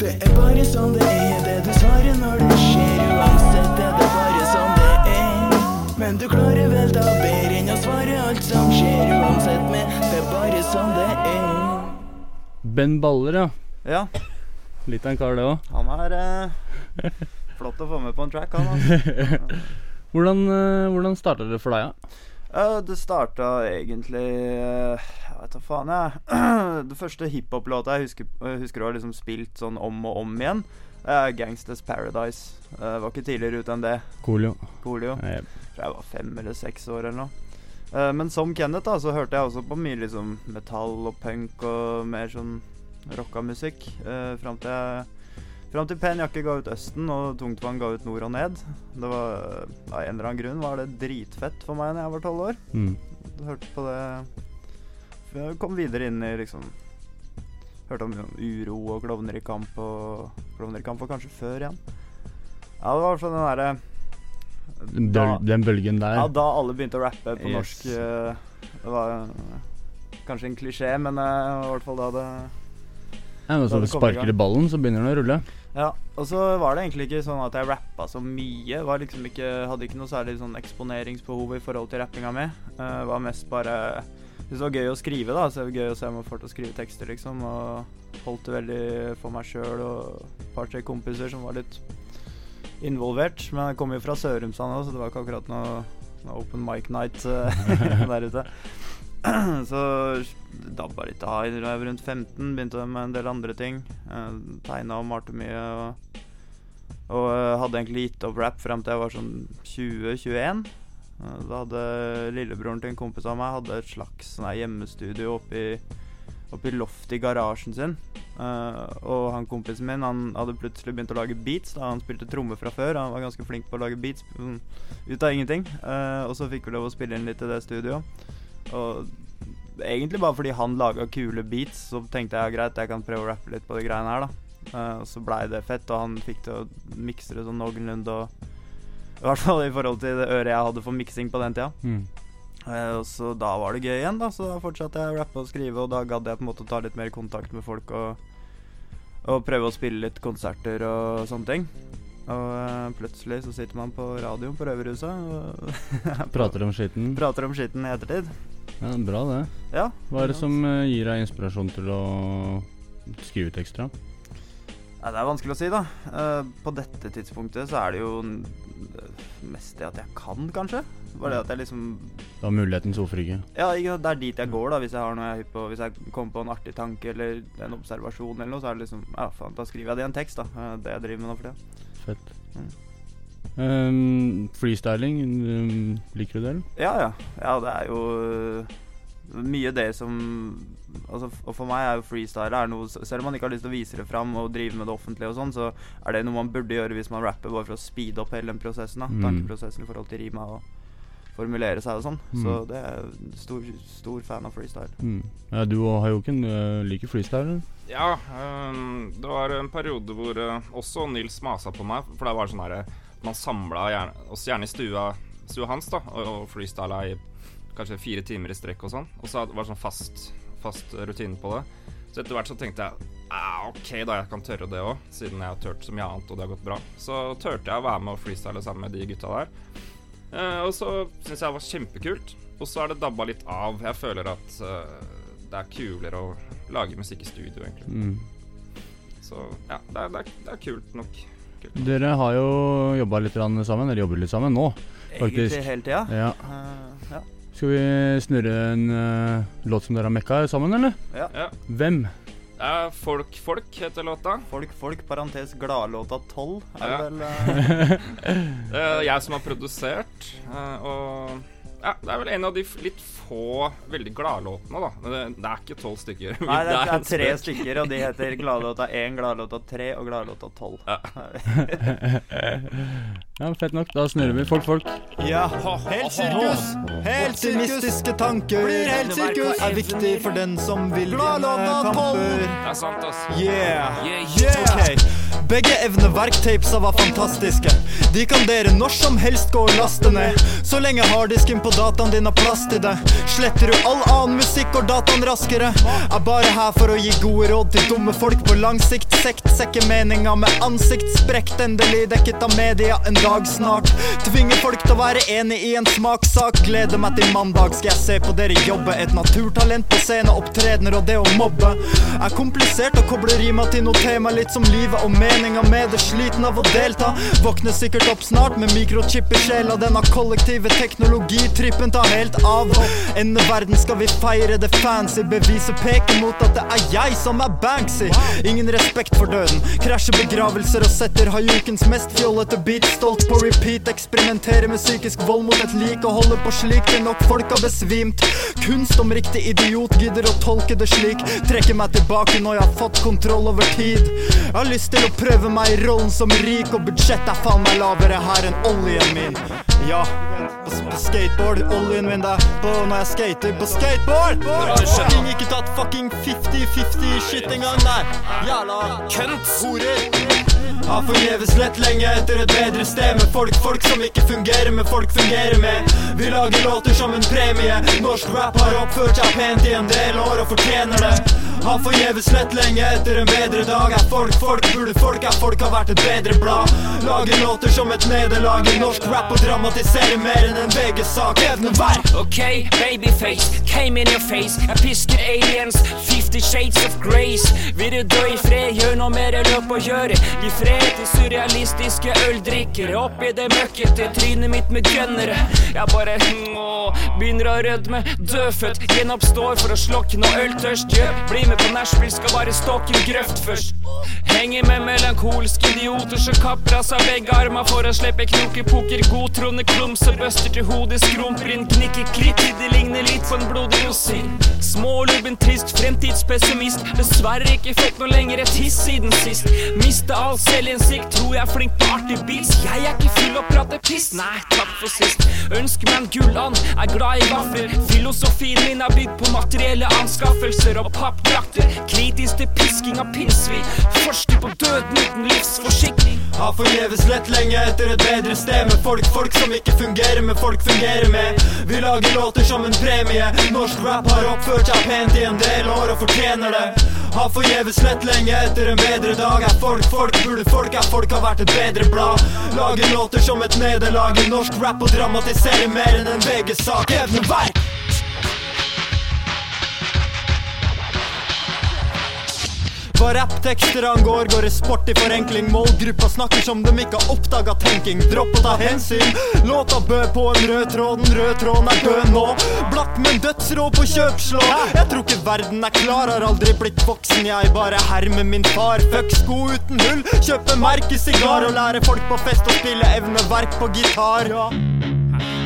[SPEAKER 10] Det er bare sånn det er, det du svarer når det skjer. Uansett er det bare sånn det er. Men du klarer vel da bedre enn å svare alt som skjer. Uansett, men det er bare sånn det er.
[SPEAKER 2] Ben Baller, ja.
[SPEAKER 3] Ja,
[SPEAKER 2] Litt av en kar, det òg.
[SPEAKER 3] han er eh, flott å få med på en track, han. Altså.
[SPEAKER 2] Hvordan, uh, hvordan starta det for deg, da?
[SPEAKER 3] Eh, det starta egentlig uh, Jeg vet da faen, jeg. det første hiphop-låta jeg husker, husker å ha liksom spilt sånn om og om igjen, er 'Gangsters Paradise'. Uh, var ikke tidligere ute enn det.
[SPEAKER 2] Coolio.
[SPEAKER 3] Coolio.
[SPEAKER 2] Eh,
[SPEAKER 3] Tror jeg var fem eller seks år eller noe. Eh, men som Kenneth da, så hørte jeg også på mye liksom metall og punk og mer sånn rocka musikk. Uh, fram til jeg Fram til Pen Jakke ga ut Østen og Tungtvann ga ut Nord og Ned. Det var, Av en eller annen grunn var det dritfett for meg da jeg var tolv år.
[SPEAKER 2] Mm.
[SPEAKER 3] Hørte på det Jeg kom videre inn i liksom Hørte om uro og klovner i kamp og Klovner i kamp var kanskje før igjen. Ja, det var sånn den derre
[SPEAKER 2] Den,
[SPEAKER 3] da,
[SPEAKER 2] den bølgen der.
[SPEAKER 3] ja, da alle begynte å rappe på
[SPEAKER 2] Yes.
[SPEAKER 3] norsk. eh, det var kanskje en klisjé, men eh, i hvert fall da det
[SPEAKER 2] Ja,
[SPEAKER 3] det
[SPEAKER 2] du sparker i ballen, så begynner den å rulle.
[SPEAKER 3] Ja, og så var det egentlig ikke sånn at jeg rappa så mye. Var liksom ikke, hadde ikke noe særlig sånn eksponeringsbehov i forhold til rappinga mi. Uh, var mest bare det var gøy å skrive, da. Så det var gøy å se om jeg får til å skrive tekster, liksom. Og holdt det veldig for meg sjøl og et par-tre kompiser som var litt involvert. Men jeg kom jo fra Sørumsand òg, så det var ikke akkurat noe, noe open mic night eh, der ute. Så dabba litt av da jeg var rundt 15. Begynte med en del andre ting. Uh, Tegna og malte mye. Og, og eh, hadde egentlig gitt opp rap frem til jeg var sånn 20-21. Eh, da hadde lillebroren til en kompis av meg Hadde et slags sånn her hjemmestudio oppi, oppi loftet i garasjen sin. Uh, og han kompisen min Han hadde plutselig begynt å lage beats. Da Han spilte trommer fra før. Han var ganske flink på å lage beats ut av ingenting. Uh, og så fikk vi lov å spille inn litt i det studioet. Og egentlig bare fordi han laga kule beats, så tenkte jeg greit, jeg kan prøve å rappe litt på de greiene her, da. Eh, og så blei det fett, og han fikk til å mikse det sånn noenlunde og I hvert fall i forhold til det øret jeg hadde for miksing på den tida.
[SPEAKER 2] Mm.
[SPEAKER 3] Eh, og så da var det gøy igjen, da. Så da fortsatte jeg å rappe og skrive, og da gadd jeg på en måte å ta litt mer kontakt med folk og, og prøve å spille litt konserter og sånne ting. Og eh, plutselig så sitter man på radioen på Røverhuset og
[SPEAKER 2] Prater om skitten.
[SPEAKER 3] prater om skitten i ettertid.
[SPEAKER 2] Ja, bra det.
[SPEAKER 3] Ja.
[SPEAKER 2] Hva er det som eh, gir deg inspirasjon til å skrive tekster? da?
[SPEAKER 3] Nei, det er vanskelig å si, da. Eh, på dette tidspunktet så er det jo n- mest det at jeg kan, kanskje. Bare det at jeg liksom
[SPEAKER 2] Du har mulighetens ordfrygge.
[SPEAKER 3] Ja, ikke, sant, det er dit jeg går, da. Hvis jeg har noe jeg er hypp på Hvis jeg kommer på en artig tanke eller en observasjon eller noe, så er det liksom Ja, faen, da skriver jeg det i en tekst, da. Eh, Det jeg driver med nå for tida.
[SPEAKER 2] Fett.
[SPEAKER 3] Mm.
[SPEAKER 2] Um, freestyling, um, liker du det, eller?
[SPEAKER 3] Ja, ja. Ja, det er jo øh, mye det som Altså, og for meg er jo freestyle er noe Selv om man ikke har lyst til å vise det fram og drive med det offentlige og sånn, så er det noe man burde gjøre hvis man rapper, bare for å speede opp hele den prosessen. da
[SPEAKER 2] Mm.
[SPEAKER 3] Tankeprosessen i forhold til rima og formulere seg og sånn.
[SPEAKER 2] Mm.
[SPEAKER 3] Så det er stor, stor fan av freestyle.
[SPEAKER 2] Mm. Ja, du og Hayoken uh, liker freestyle?
[SPEAKER 1] Ja, øhm, det var en periode hvor øh, også Nils masa på meg. For det var sånn herre Man samla gjerne, oss gjerne i stua, stua hans da og, og freestyla i kanskje fire timer i strekk og sånn. Og så var det sånn fast, fast rutine på det. Så etter hvert så tenkte jeg ah, OK, da jeg kan tørre det òg, siden jeg har turt så mye annet og det har gått bra. Så turte jeg å være med og freestyle sammen med de gutta der. Eh, og så syns jeg det var kjempekult. Og så er det dabba litt av. Jeg føler at eh, det er kulere å lage musikk i studio, egentlig.
[SPEAKER 2] Mm.
[SPEAKER 1] Så ja, det er, det er, det er kult nok. Kult.
[SPEAKER 2] Dere har jo jobba litt sammen, eller jobber litt sammen nå, faktisk.
[SPEAKER 3] Egentlig hele tida.
[SPEAKER 2] Ja.
[SPEAKER 3] Uh, ja.
[SPEAKER 2] Skal vi snurre en uh, låt som dere har mekka sammen, eller?
[SPEAKER 3] Ja.
[SPEAKER 1] Ja.
[SPEAKER 2] Hvem?
[SPEAKER 1] Det er Folk Folk heter låta.
[SPEAKER 3] Folk, folk, parentes gladlåta 12 er
[SPEAKER 1] Ja.
[SPEAKER 3] det vel uh...
[SPEAKER 1] Det er jeg som har produsert, og ja, det er vel en av de litt få veldig gladlåtene, da. Men Det, det er ikke tolv stykker.
[SPEAKER 3] Nei, det, er- det er tre stykker, og de heter Gladlåta 1, Gladlåta 3 og Gladlåta 12.
[SPEAKER 2] Ja, Fett nok. Da snurrer vi Folk Folk.
[SPEAKER 11] Ja, helt sirkus. Helt Optimistiske tanker
[SPEAKER 3] Blir helt sirkus.
[SPEAKER 11] er viktig for den som vil
[SPEAKER 3] Gladlåta
[SPEAKER 11] vinne kamper.
[SPEAKER 1] Det er sant, ass.
[SPEAKER 11] Yeah.
[SPEAKER 4] Yeah,
[SPEAKER 11] Yeah. Ok, Begge evne verktapesa var fantastiske. De kan dere når som helst gå og laste ned. Så lenge harddisken på dataen din har plass til det. Sletter du all annen musikk, går dataen raskere. Er bare her for å gi gode råd til dumme folk på lang sikt. Sekt sekker meninga med ansikt sprekt. Endelig dekket av media en dag snart. Tvinger folk til å være enig i en smakssak. Gleder meg til mandag, skal jeg se på dere jobbe. Et naturtalent på scene, opptredener og det å mobbe. Er komplisert å koble rima til noe tema litt som livet og meninga med det. Sliten av å delta. Våkner sikkert opp snart med mikrochip i sjela. Denne kollektive teknologitrippen tar helt av. Ende verden skal vi feire det fancy. Beviset peker mot at det er jeg som er Banksy. Ingen respekt for døden. Krasjer begravelser og setter hajukens mest fjollete beat stolt på repeat. Eksperimenterer med psykisk vold mot et lik og holder på slik til nok folk har besvimt. Kunst om riktig idiot gidder å tolke det slik. Trekker meg tilbake når jeg har fått kontroll over tid. Jeg har lyst til å prøve meg i rollen som rik, og budsjettet er faen meg lavere her enn oljen min. Ja, på, på skateboard, oljen min der på når jeg skater på skateboard. Fucking ikke tatt fucking 50-50 shit engang, nei. Jævla kønt. Horer. Har forgjeves lett lenge etter et bedre sted med folk, folk som ikke fungerer med folk fungerer med. Vi lager låter som en premie. Norsk rap har oppført seg pent i en del år og fortjener det. Har forgjeves lett lenge etter en bedre dag. Er folk folk, burde folk, er folk? Har vært et bedre blad. Lager låter som et nederlag. I norsk rap og dramatiserer mer enn en VG-sak. Evne verk.
[SPEAKER 4] Ok, babyface, came in your face. Jeg pisker aliens, 50 shades of grace. Vil du dø i fred, gjør noe mer løp gjør gjøre Gi fred til surrealistiske øldrikkere. Oppi det møkkete trynet mitt med gønnere Jeg bare åh, begynner å rødme. Dødfødt, gjenoppstår for å slokke noe øltørst Gjør, bli med på nachspiel skal bare stokke en grøft først. Henger med melankolske idioter som kapper av seg begge armer For å slippe knokepoker, godtroende klums bøster til hodet Skrumper inn, knikker kritt, det ligner litt på en blodig rosin Smålubben, trist, fremtidspessimist. Dessverre ikke fått noe lengre tiss siden sist. Mista all selvinnsikt, tror jeg er flink på artig beats. Jeg er ikke full og prater piss, nei, takk for sist. Ønsker meg en gulland, er glad i vafler Filosofien min er bygd på materielle anskaffelser og pappdrakter Kritisk til pisking av pinnsvin Forsker på døden uten livsforsikring
[SPEAKER 11] Har forgjeves lett lenge etter et bedre sted med folk, folk som ikke fungerer med folk fungerer med. Vi lager låter som en premie. Norsk rap har oppført seg pent i en del år og fortjener det. Har forgjeves lett lenge etter en bedre dag. Er folk folk, burde folk, er folk har vært et bedre blad. Lager låter som et nederlag i norsk rap og dramatiserer mer enn en VG-sak. Evne Hva rapptekster angår, går det sport i forenkling. Målgruppa snakker som de ikke har oppdaga tenking. Dropp å ta hensyn. Låta bød på en rød tråd, den røde tråden er død nå. Blakk, men dødsrå på kjøpslå. Jeg tror ikke verden er klar, har aldri blitt voksen. Jeg bare hermer min far. Fuck sko uten hull, kjøpe merkesigar og lære folk på fest å spille evneverk på gitar.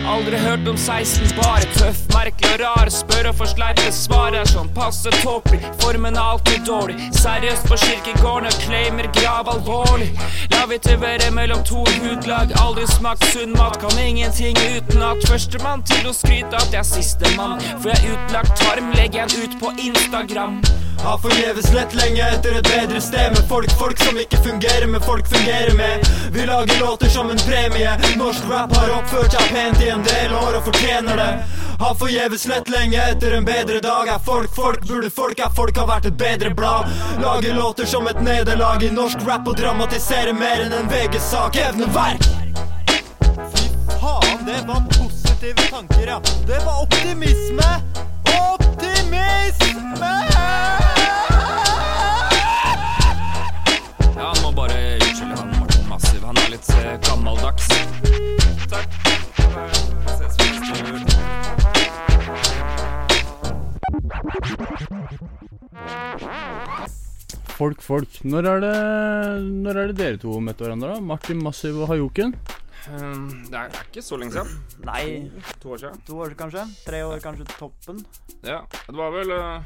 [SPEAKER 4] Aldri hørt om 16 bare tøff, merkelig og rar. Spør og får sleipe svar er sånn passe tåpelig. Formen er alltid dårlig. Seriøst på kirkegården og claimer grav alvorlig. La vi tilvere mellom to hudlag. Aldri smakt sunn mat, kan ingenting uten at førstemann til å skryte at jeg er sistemann. For jeg er utlagt tarm, legger jeg ut på Instagram.
[SPEAKER 11] Har forgjeves lett lenge etter et bedre sted med folk, folk som ikke fungerer, men folk fungerer med. Vi lager låter som en premie. Norsk rap har oppført seg pent i en del år og fortjener det. Har forgjeves lett lenge etter en bedre dag. Er folk folk, burde folk er folk har vært et bedre blad. Lager låter som et nederlag i norsk rap og dramatiserer mer enn en VG-sak. Evneverk! Fy faen, det var positive tanker, ja. Det var optimisme!
[SPEAKER 2] Folk, folk. Når er det, når er det dere to møtte hverandre, da? Martin Massiv og Hajoken?
[SPEAKER 1] Um, det er, er ikke så lenge siden.
[SPEAKER 3] Nei,
[SPEAKER 1] To år siden.
[SPEAKER 3] to år kanskje? Tre år kanskje toppen?
[SPEAKER 1] Ja, det var vel uh,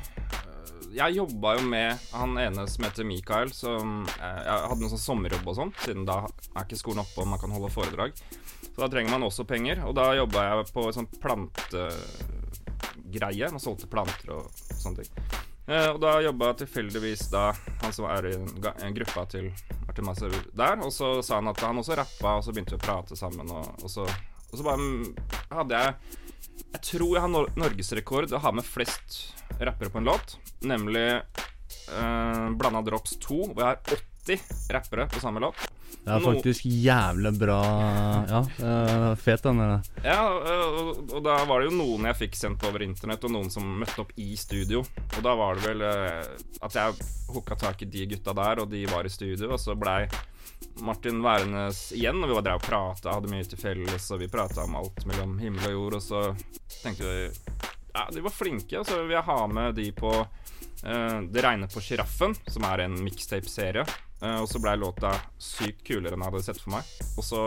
[SPEAKER 1] Jeg jobba jo med han ene som heter Mikael, som uh, Jeg hadde en sånn sommerjobb og sånn, siden da er ikke skolen oppe og man kan holde foredrag. Så da trenger man også penger, og da jobba jeg på en sånn plantegreie. Man solgte planter og sånne ting. Eh, og da jobba tilfeldigvis da han som er i en, gruppa til Martin Masser der, og så sa han at han også rappa, og så begynte vi å prate sammen, og, og, så, og så bare mm, hadde jeg jeg tror jeg har nor norgesrekord i å ha med flest rappere på en låt. Nemlig eh, Blanda Drops 2, hvor jeg har 80 rappere på samme låt.
[SPEAKER 2] Det er
[SPEAKER 1] No-
[SPEAKER 2] faktisk jævlig bra Ja, uh, fet den der.
[SPEAKER 1] Ja, og, og da var det jo noen jeg fikk sendt over internett, og noen som møtte opp i studio. Og da var det vel øh, at jeg hooka tak i de gutta der, og de var i studio, og så blei Martin værende igjen, og vi var der og prata, hadde mye til felles, og vi prata om alt mellom himmel og jord, og så tenkte vi Ja, de var flinke, og så vil jeg ha med de på uh, Det regner på Sjiraffen, som er en mixtape-serie. Eh, og så blei låta sykt kulere enn jeg hadde sett for meg. Og så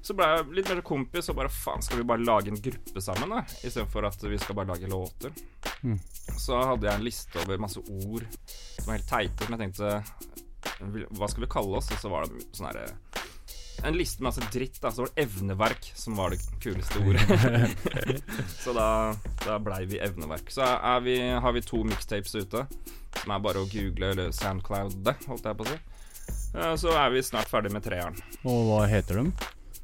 [SPEAKER 1] så ble jeg litt mer kompis og bare faen, skal vi bare lage en gruppe sammen, da? Istedenfor at vi skal bare lage låter.
[SPEAKER 2] Mm.
[SPEAKER 1] Så hadde jeg en liste over masse ord som var helt teite, som jeg tenkte Hva skal vi kalle oss? Og så var det sånn herre En liste med masse dritt, da. Så var det evneverk som var det kuleste ordet. så da, da blei vi evneverk. Så vi, har vi to mixtapes ute, som er bare å google eller Soundcloud-det, holdt jeg på å si. Så er vi snart ferdig med treeren
[SPEAKER 2] Og hva heter de?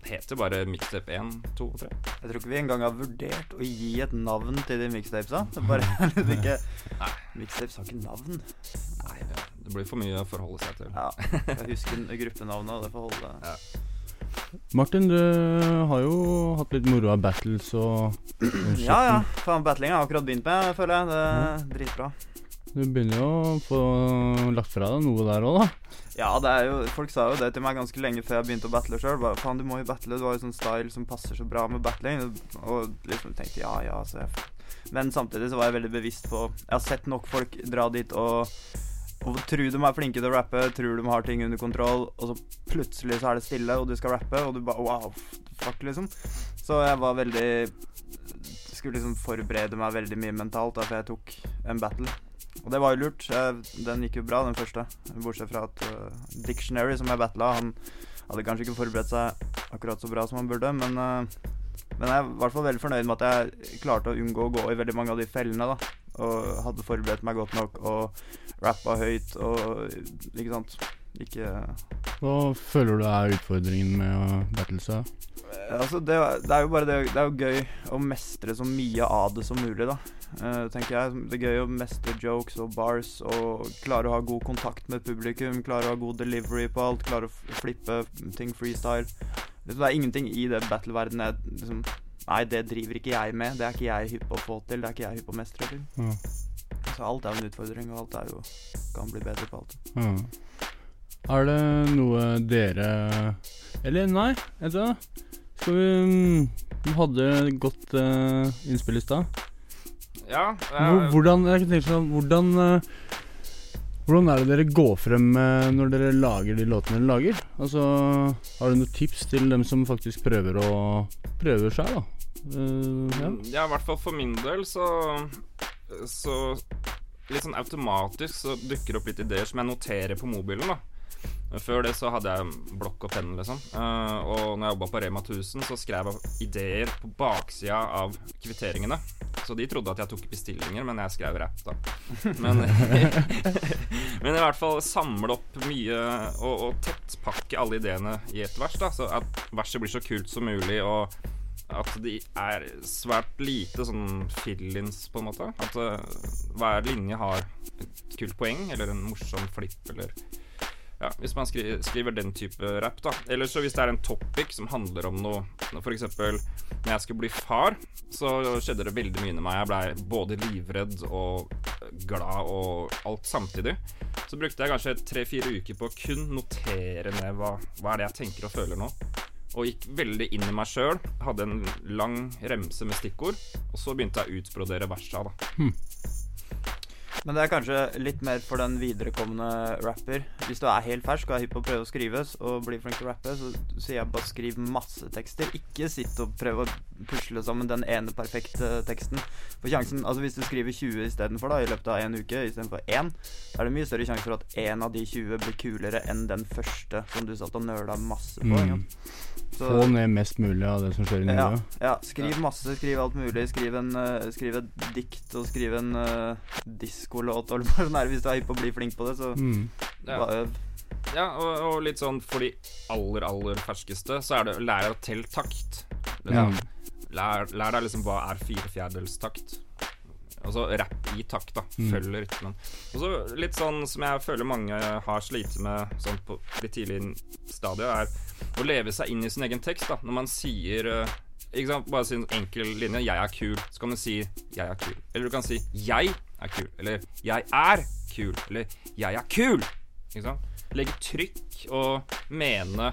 [SPEAKER 1] heter bare Mixtape 1, 2 og 3.
[SPEAKER 3] Jeg tror ikke vi engang har vurdert å gi et navn til de mixtapesa. Det bare ikke. Mixtapes har ikke navn.
[SPEAKER 1] Nei, det, det blir for mye å forholde seg til.
[SPEAKER 3] Ja, jeg husker gruppenavnet, og det får holde.
[SPEAKER 2] Martin, du har jo hatt litt moro av battles og og
[SPEAKER 3] Ja, ja. Faen, battling har jeg akkurat begynt med, føler jeg. Det er dritbra.
[SPEAKER 2] Du begynner jo å få lagt fra deg noe der òg, da.
[SPEAKER 3] Ja, det er jo Folk sa jo det til meg ganske lenge før jeg begynte å battle sjøl. Faen, du må jo battle. Du har jo sånn style som passer så bra med battling. Og liksom tenkte ja, ja, så jeg Men samtidig så var jeg veldig bevisst på Jeg har sett nok folk dra dit og og tror de er flinke til å rappe, tror de har ting under kontroll, og så plutselig så er det stille, og du skal rappe, og du bare wow, fuck, liksom. Så jeg var veldig Skulle liksom forberede meg veldig mye mentalt, derfor jeg tok en battle. Og det var jo lurt. Den gikk jo bra, den første. Bortsett fra at uh, Dictionary, som jeg battla, han hadde kanskje ikke forberedt seg akkurat så bra som han burde, men uh, men jeg er i hvert fall veldig fornøyd med at jeg klarte å unngå å gå i veldig mange av de fellene, da. Og hadde forberedt meg godt nok og rappa høyt og Ikke sant. Ikke
[SPEAKER 2] Hva føler du er utfordringen med å battle seg?
[SPEAKER 3] Altså, det, det er jo bare det Det er jo gøy å mestre så mye av det som mulig, da. Eh, tenker jeg. Det er gøy å mestre jokes og bars og klare å ha god kontakt med publikum. Klare å ha god delivery på alt. Klare å flippe ting freestyle. Det er ingenting i det battle-verdenen jeg liksom Nei, det driver ikke jeg med. Det er ikke jeg hypp på å få til. Det er ikke jeg hypp på å mestre. til.
[SPEAKER 2] Ja.
[SPEAKER 3] Så alt er jo en utfordring, og alt er jo kan bli bedre på alt.
[SPEAKER 2] Ja. Er det noe dere Eller nei, vet du hva. Skal vi Vi hadde godt uh, innspill i stad.
[SPEAKER 1] Ja, eh,
[SPEAKER 2] Hvordan jeg sånn, hvordan eh, hvordan er det dere går frem når dere lager de låtene dere lager? Altså, Har du noen tips til dem som faktisk prøver å prøver seg, da? Uh, ja.
[SPEAKER 1] Ja, i hvert fall for min del så Så litt sånn automatisk så dukker det opp litt ideer som jeg noterer på mobilen, da. Før det så hadde jeg blokk og penn, liksom. Uh, og når jeg jobba på Rema 1000, så skrev jeg ideer på baksida av kvitteringene. Så de trodde at jeg tok bestillinger, men jeg skrev rapp, da. Men, men i hvert fall samle opp mye og, og tettpakke alle ideene i et vers, da. Så at verset blir så kult som mulig, og at de er svært lite sånn fill-ins, på en måte. At uh, hver linje har et kult poeng, eller en morsom flipp, eller ja, hvis man skri skriver den type rap, da. Eller så hvis det er en topic som handler om noe For eksempel når jeg skulle bli far, så skjedde det veldig mye med meg. Jeg blei både livredd og glad og alt samtidig. Så brukte jeg kanskje tre-fire uker på å kun notere ned hva, hva er det jeg tenker og føler nå. Og gikk veldig inn i meg sjøl. Hadde en lang remse med stikkord. Og så begynte jeg å utbrodere versa, da.
[SPEAKER 3] Men det er kanskje litt mer for den viderekommende rapper. Hvis du er helt fersk og er hypp på å prøve å skrive og bli flink til å rappe, så sier jeg bare skriv masse tekster. Ikke sitt og prøv å pusle sammen den ene perfekte teksten. For sjansen, altså Hvis du skriver 20 istedenfor i løpet av en uke istedenfor én, er det mye større sjanse for at én av de 20 blir kulere enn den første som du satt og nøla masse på.
[SPEAKER 2] Mm.
[SPEAKER 3] Så-
[SPEAKER 2] Få ned mest mulig av det som skjer i
[SPEAKER 3] ja,
[SPEAKER 2] nuet.
[SPEAKER 3] ja, skriv masse, skriv alt mulig. Skriv, en, uh, skriv et dikt og skriv en uh, diskolåt eller det er. Hvis du er hypp på å bli flink på det, så
[SPEAKER 2] Mm.
[SPEAKER 1] Ja.
[SPEAKER 3] bare øv.
[SPEAKER 1] Ja, og, og litt sånn for de aller, aller ferskeste, så er det å lære å telle takt.
[SPEAKER 2] Ja.
[SPEAKER 1] Liksom, lær, lær deg liksom hva er fire fjerdedels takt. Altså rapp i takt, da.
[SPEAKER 2] Mm.
[SPEAKER 1] Følg rytmen. Og så litt sånn som jeg føler mange har slitt med sånn på litt tidlige stadier, er å leve seg inn i sin egen tekst, da. Når man sier eh, ikke sant, Bare si en enkel linje 'jeg er kul', så kan du si 'jeg er kul'. Eller du kan si 'jeg er kul', eller 'jeg er kul', eller 'jeg er kul'. Ikke sant? Legge trykk og mene?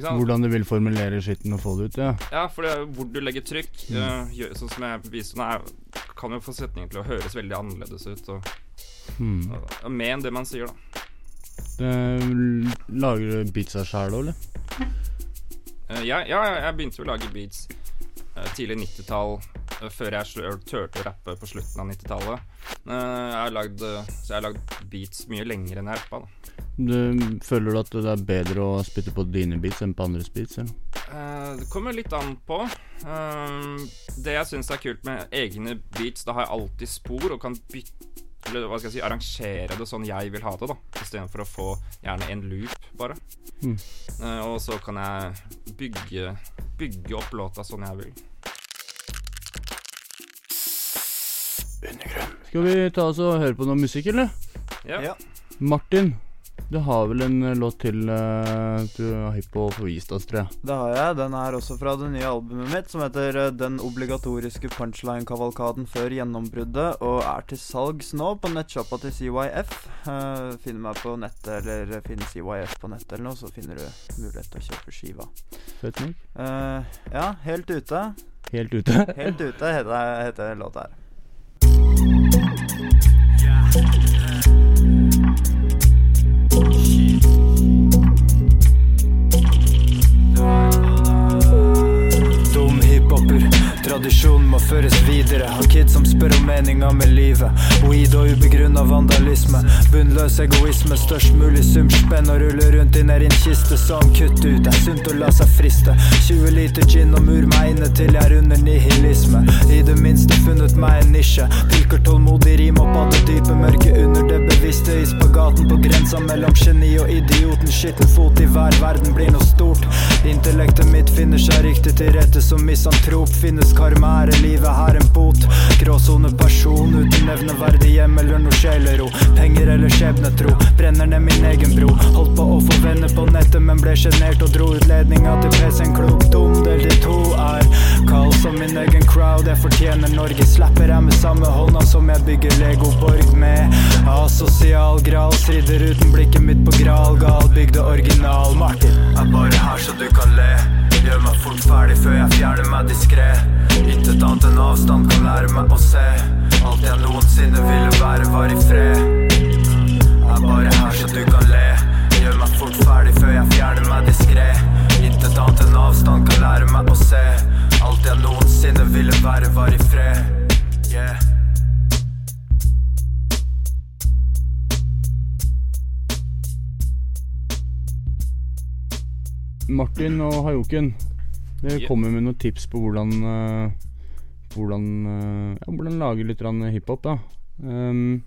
[SPEAKER 2] Hvordan du vil formulere skitten og få det ut, ja.
[SPEAKER 1] Ja, for det hvor du legger trykk, eh, gjør, sånn som jeg viste nå, kan jo få setningen til å høres veldig annerledes ut. Og,
[SPEAKER 2] Hmm.
[SPEAKER 1] og, og men det man sier, da.
[SPEAKER 2] Det, lager du beats sjæl òg, eller?
[SPEAKER 1] Uh, ja, ja, jeg begynte jo å lage beats uh, tidlig 90-tall, eh, før jeg turte å rappe på slutten av 90-tallet. Eh, jeg har lagd, eh, så jeg har lagd beats mye lenger enn jeg rappa. da.
[SPEAKER 2] Du, føler du at det er bedre å spytte på dine beats enn på andres beats? Eller?
[SPEAKER 1] Eh, det kommer litt an på. Uh, det jeg syns er kult med egne beats, da har jeg alltid spor og kan bytte eller hva skal jeg si, arrangere det sånn jeg vil ha det, da istedenfor å få gjerne en loop, bare.
[SPEAKER 2] Mm.
[SPEAKER 1] Uh, og så kan jeg bygge, bygge opp låta sånn jeg vil.
[SPEAKER 2] Skal vi ta oss og høre på noe musikk, eller?
[SPEAKER 1] Ja.
[SPEAKER 3] Ja.
[SPEAKER 2] Martin, du har vel en eh, låt til uh, du er hypp på å få vist oss, tror jeg.
[SPEAKER 3] Det har jeg. Den er også fra det nye albumet mitt, som heter eh, Den obligatoriske punchline-kavalkaden før gjennombruddet, og er til salgs nå på nettsjappa til CYF. Uh, finner meg på nettet, eller finner CYF på nettet eller noe, så finner du mulighet til å kjøpe skiva.
[SPEAKER 2] Fett nok.
[SPEAKER 3] Uh, ja, Helt ute.
[SPEAKER 2] Helt ute.
[SPEAKER 3] Helt ute heter, heter låta her.
[SPEAKER 8] Dum tradisjonen må føres videre. Har kids som spør om meninga med livet. Weed og ubegrunna vandalisme. Bunnløs egoisme, størst mulig sum spenn og rulle rundt i ned en kiste som kutt ut. Det er sunt å la seg friste. 20 liter gin og mur meg inne til jeg er under nihilisme. I det minste funnet meg en nisje. Pilker tålmodig rim opp av det dype mørket under det bevisste. I spagaten på grensa mellom geni og idioten. Skitten fot i hver verden blir noe stort. Intellektet mitt finner seg riktig til rette som misantrop. Finnes karma, er livet her en bot? Gråsoneperson uten nevneverdig hjem eller noe sjelero. Penger eller skjebnetro. Brenner ned min egen bro. Holdt på å få venner på nettet, men ble sjenert og dro ut ledninga til PC-en. Klok dum del de to er kald som min egen crowd. Jeg fortjener Norge. Slapper jeg med samme hånda som jeg bygger Legoborg med. Asosial gral, strider uten blikket mitt på gral. Gal bygde original. Martin er bare her så du kan le. Gjør meg fort ferdig før jeg fjerner meg diskré. Intet annet enn avstand kan lære meg å se. Alt jeg noensinne ville være, var i fred. Er bare her så du kan le. Gjør meg fort ferdig før jeg fjerner meg diskré. Intet annet enn avstand kan lære meg å se. Alt jeg noensinne ville være, var i fred. Yeah.
[SPEAKER 2] Martin og Hayoken, dere
[SPEAKER 4] Ja.
[SPEAKER 2] kommer med noen tips på hvordan eh, Hvordan eh, ja, hvordan lage litt hiphop, da. Um,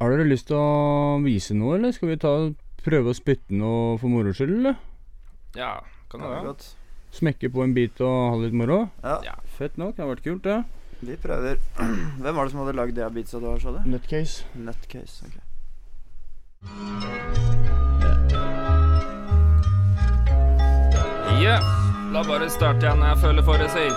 [SPEAKER 2] har dere lyst til å vise noe, eller skal vi ta prøve å spytte noe for moro skyld, eller?
[SPEAKER 4] Ja, kan
[SPEAKER 3] Det
[SPEAKER 4] det være.
[SPEAKER 3] godt.
[SPEAKER 2] Smekke på en bit og ha litt moro?
[SPEAKER 3] Ja,
[SPEAKER 4] Ja.
[SPEAKER 2] Fett nok, det har vært kult, det.
[SPEAKER 3] vi prøver. Hvem var det som hadde lagd de beatsa du har, sa du?
[SPEAKER 2] Nutcase.
[SPEAKER 3] Nutcase. ok.
[SPEAKER 4] Yeah. La bare starte igjen når jeg føler for det, si.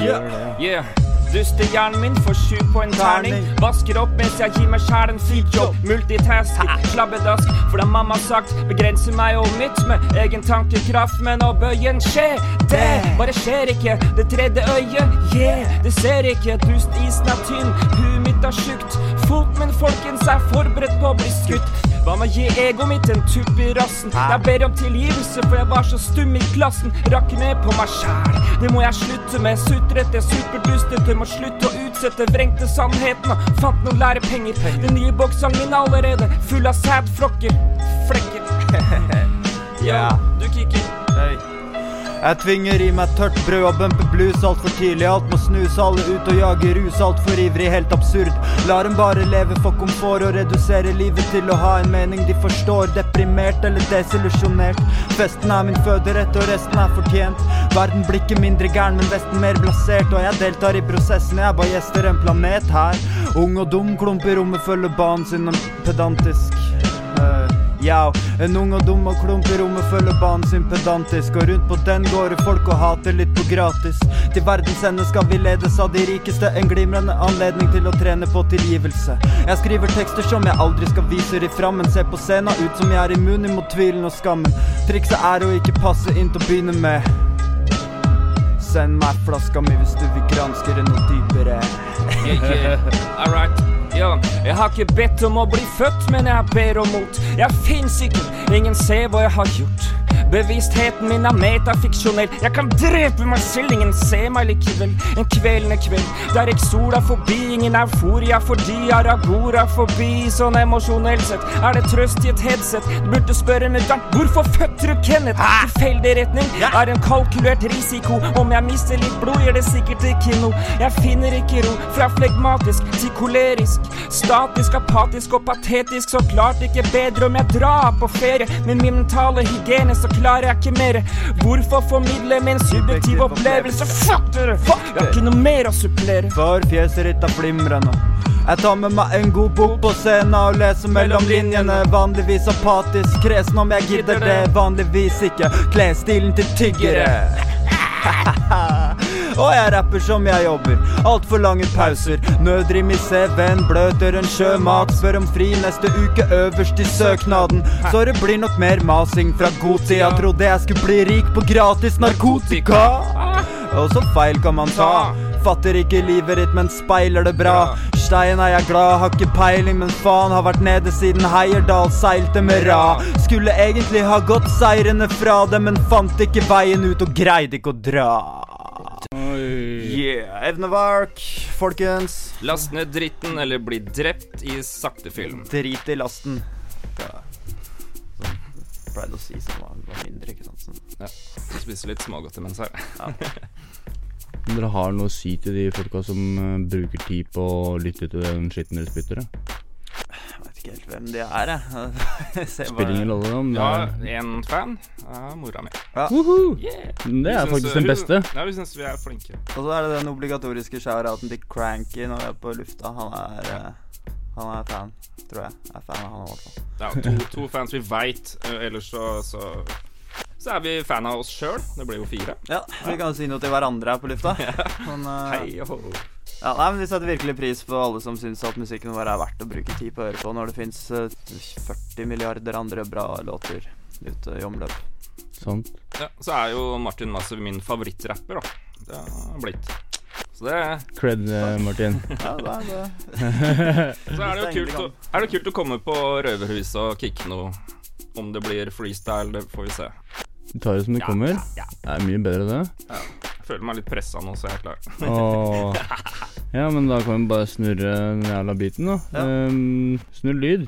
[SPEAKER 2] Yeah.
[SPEAKER 4] Yeah. Dustehjernen min får sju på en terning. Vasker opp mens jeg gir meg sjæl en jobb Multitasking, slabbedask. For det har mamma sagt begrenser meg og mitt med egen tankekraft. Men å bøye en skje, det bare skjer ikke. Det tredje øyet, yeah, det ser ikke. Dustisen er tynn, huet mitt er tjukt. Foten min, folkens, er forberedt på å bli skutt. Hva med å gi egoet mitt en tupp i rassen? Jeg ber om tilgivelse, for jeg var så stum i klassen. Rakk ned på meg sjæl. Det må jeg slutte med. Sutrete, superdustete. Må slutte å utsette vrengte sannheten. Fant noen lærepenger. Den nye boksen er allerede full av sædflokker. Flekker.
[SPEAKER 3] Hei. Jeg tvinger i meg tørt brød og bumper blues altfor tidlig. Alt må snus, alle ut og jage rus altfor ivrig, helt absurd. Lar dem bare leve for komfort og redusere livet til å ha en mening de forstår. Deprimert eller desillusjonert. Festen er min føderett, og resten er fortjent. Verden blir ikke mindre gæren, men Vesten mer blasert. Og jeg deltar i prosessen, jeg bare gjester en planet her. Ung og dum, klump i rommet, følger banen sin pedantisk. Yow, en ung og dum og klump i rommet følger banen sin pedantisk. Og rundt på den går det folk og hater litt på gratis. Til verdens ende skal vi ledes av de rikeste. En glimrende anledning til å trene på tilgivelse. Jeg skriver tekster som jeg aldri skal vise de fram, men ser på scenen ut som jeg er immun imot tvilen og skammen. Trikset er å ikke passe inn til å begynne med. Send meg flaska mi hvis du vil granske det noe dypere.
[SPEAKER 4] Yeah, yeah. All right. Ja, jeg har ikke bedt om å bli født, men jeg ber om mot. Jeg fins ikke, ingen ser hva jeg har gjort. Bevisstheten min er metafiksjonell. Jeg kan drepe meg selv, ingen ser meg likevel. En kvelende kveld der ikke sola forbi, ingen euforia fordi Aragora forbi. Sånn emosjonelt sett er det trøst i et headset. Du burde spørre mutter'n hvorfor fødte du Kenneth? Tilfeldig retning er en kalkulert risiko. Om jeg mister litt blod, gjør det sikkert ikke noe. Jeg finner ikke ro fra flegmatisk til kolerisk. Statisk, apatisk og patetisk. Så klart ikke bedre om jeg drar på ferie. Med min mentale hygiene så klarer jeg ikke mer. Hvorfor formidle min subjektive opplevelse? Fuck dere! Jeg har ikke noe mer å supplere.
[SPEAKER 3] For fjeset ditt er flimrende. Jeg tar med meg en god bok på scenen og leser mellom linjene. Vanligvis apatisk, kresen om jeg gidder det. Vanligvis ikke. Klesstilen til tyggere. Og jeg rapper som jeg jobber. Altfor lange pauser. Nødrim i CV-en, bløter en sjømat. Spør om fri neste uke øverst i søknaden. Så det blir nok mer masing fra god tid. Jeg trodde jeg skulle bli rik på gratis narkotika. Og så feil kan man ta. Fatter ikke livet ditt, men speiler det bra. Stein er jeg glad, har ikke peiling, men faen har vært nede siden Heierdal seilte med ra. Skulle egentlig ha gått seirende fra det, men fant ikke veien ut og greide ikke å dra. Yeah, Evnevark, folkens.
[SPEAKER 4] Last ned dritten eller bli drept i sakte film.
[SPEAKER 3] Drit i lasten. Ja. Sånn, Pleide å si som var, var mindre, ikke sant. Sånn.
[SPEAKER 4] Ja. Spise litt smågodt imens her.
[SPEAKER 2] Om dere har noe å si til de folka som eh, bruker tid på å lytte til den skitten dere spytter?
[SPEAKER 3] Vet ikke helt hvem de er, jeg.
[SPEAKER 2] Spiller ingen rolle om det
[SPEAKER 4] Ja,
[SPEAKER 2] én
[SPEAKER 4] en fan er mora mi.
[SPEAKER 2] Ja.
[SPEAKER 4] Yeah.
[SPEAKER 2] Det er faktisk den beste.
[SPEAKER 4] Ja, vi syns vi er flinke.
[SPEAKER 3] Og så er det den obligatoriske shout-outen til Cranky når vi er på lufta. Han er, eh, han er fan, tror jeg. Jeg er fan av han også.
[SPEAKER 4] Ja, to, to fans vi veit. Ellers så, så Så er vi fan av oss sjøl. Det blir jo fire.
[SPEAKER 3] Ja, vi kan si noe til hverandre her på lufta. Men, uh,
[SPEAKER 4] Hei ho.
[SPEAKER 3] Ja, nei, men vi setter virkelig pris på alle som syns at musikken vår er verdt å bruke tid på å høre på når det fins 40 milliarder andre bra låter ute i omløp.
[SPEAKER 2] Sant.
[SPEAKER 4] Ja, så er jo Martin Massive min favorittrapper, da. Det har blitt. Så det
[SPEAKER 2] Cred, eh, Martin.
[SPEAKER 3] Ja, det er det.
[SPEAKER 4] Så er det jo kult å, er det kult å komme på Røverhuset og kicke noe. Om det blir freestyle, det får vi se.
[SPEAKER 2] Vi tar det som det
[SPEAKER 4] Ja,
[SPEAKER 2] kommer.
[SPEAKER 4] ja.
[SPEAKER 2] Det er mye bedre, det.
[SPEAKER 4] Jeg føler meg litt pressa nå, så jeg er klar.
[SPEAKER 2] Åh. Ja, men da kan vi bare snurre den jævla biten, da.
[SPEAKER 3] Ja.
[SPEAKER 2] Um, snurr lyd.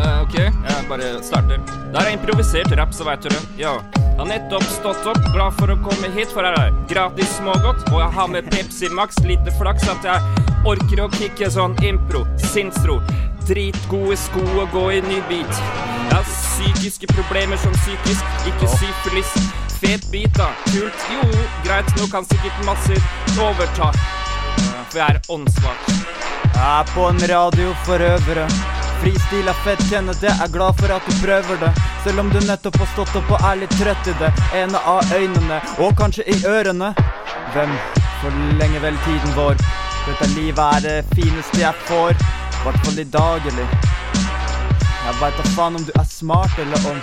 [SPEAKER 4] Eh, ok, jeg
[SPEAKER 1] bare starter. Der er improvisert rapp, så veit du det. Ja. Har nettopp stått opp, glad for å komme hit, for her er gratis smågodt. Og jeg har med Pepsi Max, lite flaks at jeg orker å kicke sånn impro, sinnsro. Dritgode sko å gå i ny beat. Har psykiske problemer som psykisk, ikke syfilis. Fet bit, da. Kult. Jo, greit, nå kan sikkert masser overta. For jeg er åndssvak.
[SPEAKER 3] Jeg er på en radio for øvere. Fristil er fett, kjenner det. Er glad for at du prøver det. Selv om du nettopp har stått opp og er litt trøtt i det. Ene av øynene, og kanskje i ørene. Hvem forlenger vel tiden vår? Dette livet er det fineste jeg får. Hvertfall i dag, eller? Jeg veit da faen om du er smart, eller om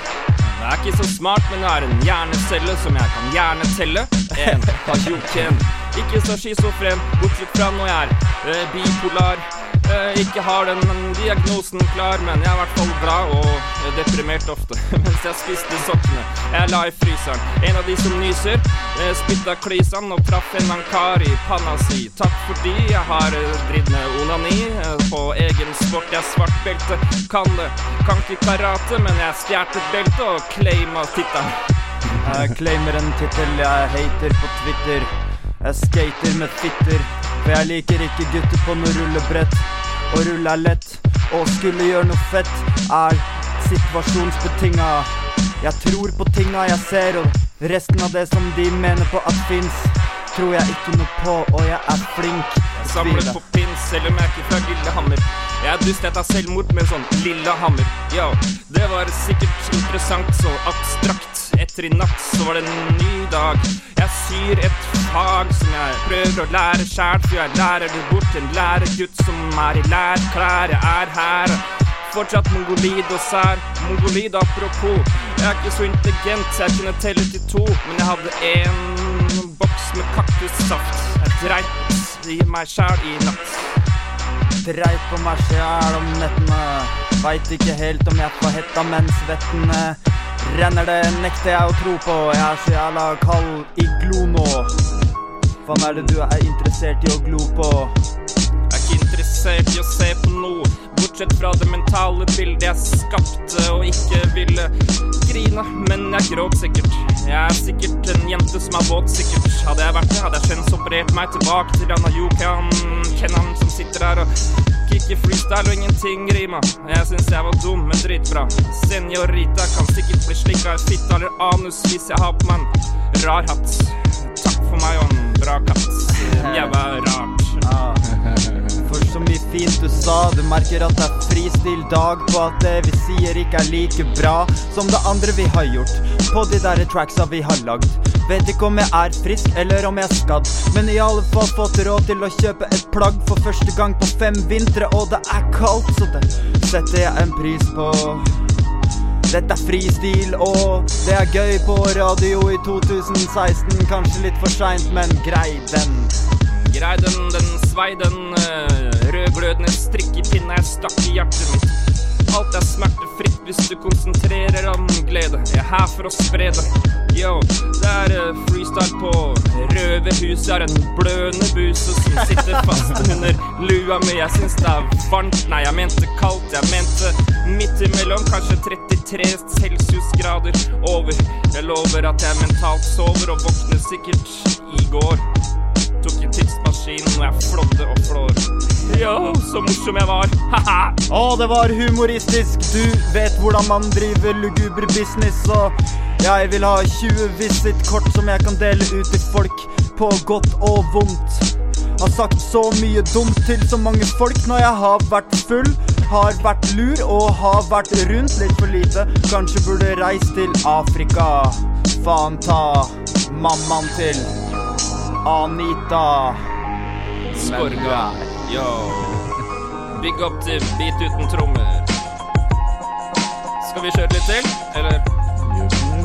[SPEAKER 1] Jeg er ikke så smart, men jeg er en hjernecelle som jeg kan gjerne telle. En kajoken. Ikke så schizofren, bortsett fra når jeg er eh, bipolar. Eh, ikke har den diagnosen klar, men jeg er i hvert fall bra og eh, deprimert ofte. Mens jeg spiste sokkene jeg la i fryseren. En av de som nyser, eh, spytta klisene og traff en ankar i panna si. Takk fordi jeg har dritt med onani på egen sport. Jeg er svart belte, kan det. Kan ikke karate, men jeg stjal et belte og claima tittelen.
[SPEAKER 3] Jeg claimer en tittel, jeg hater på Twitter. Jeg skater med fitter, for jeg liker ikke gutter på noe rullebrett. Å rulle er lett, og skulle gjøre noe fett er situasjonsbetinga. Jeg tror på tinga jeg ser, og resten av det som de mener på at fins, tror jeg ikke noe på, og jeg er flink. Samlet
[SPEAKER 1] Samler på pins, selv om jeg ikke fra Lillehammer. Jeg er dust, jeg tar selvmord med en sånn Lillehammer. Ja, det var sikkert interessant, så abstrakt. Etter i natt så var det en ny dag. Jeg syr et fag som jeg prøver å lære sjæl, for jeg lærer det bort en læregutt som er i lærklær. Jeg er her. Fortsatt mongolid og sær. Mongolid apropos. Jeg er ikke så intelligent, jeg kunne telle til to, men jeg hadde en boks med kaktussaft. Jeg dreit i meg sjæl i natt.
[SPEAKER 3] Dreit på meg sjæl om nettene. Veit ikke helt om jeg får hetta, men svetten renner det, nekter jeg å tro på. Jeg er så jævla kald i glo nå. Hva er det du er interessert i å glo på?
[SPEAKER 1] Jeg er ikke interessert i å se på noe, bortsett fra det mentale bildet jeg skapte og ikke ville grine, men jeg gråt sikkert. Jeg er sikkert en jente som er våt, sikkert. Hadde jeg vært det, hadde jeg kjønnsoperert meg tilbake til Anna Jokan Kennan som sitter der og kicker freestyle og ingenting rima. Jeg syns jeg var dum, men dritbra. Senorita kan sikkert bli slikka i fitta eller anus hvis jeg har på meg en rar hatt. Takk for meg og en bra katt. Jævla rart.
[SPEAKER 3] For så mye fint du sa, du merker at det er fristil dag på at det vi sier ikke er like bra som det andre vi har gjort på de der tracksa vi har lagd. Vet ikke om jeg er frisk eller om jeg er skadd, men i alle fall fått råd til å kjøpe et plagg for første gang på fem vintre, og det er kaldt, så det setter jeg en pris på. Dette er fristil, og det er gøy på radio i 2016. Kanskje litt for seint, men grei den.
[SPEAKER 1] Grei den, den svei den strikk rødglødende strikkepinne jeg stakk i hjertet mitt. Alt er smertefritt hvis du konsentrerer om glede. Jeg er her for å spre det. Yo, det er eh, freestyle på Røverhuset. Jeg har en blødende buse som sitter fast under lua mi. Jeg syns det er varmt. Nei, jeg mente kaldt. Jeg mente midt imellom. Kanskje 33 celsiusgrader over. Jeg lover at jeg mentalt sover og våkner sikkert i går tok en tidsmaskin og jeg flådde og flår. Ja, så morsom jeg var. Ha-ha!
[SPEAKER 3] Å, det var humoristisk. Du vet hvordan man driver luguber business, og jeg vil ha 20 visitkort som jeg kan dele ut til folk på godt og vondt. Har sagt så mye dumt til så mange folk når jeg har vært full. Har vært lur og har vært rundt litt for lite. Kanskje burde reist til Afrika. Faen ta mammaen til Anita.
[SPEAKER 1] Skorga. Yo. Big up til Beat uten trommer. Skal vi kjøre litt til, eller?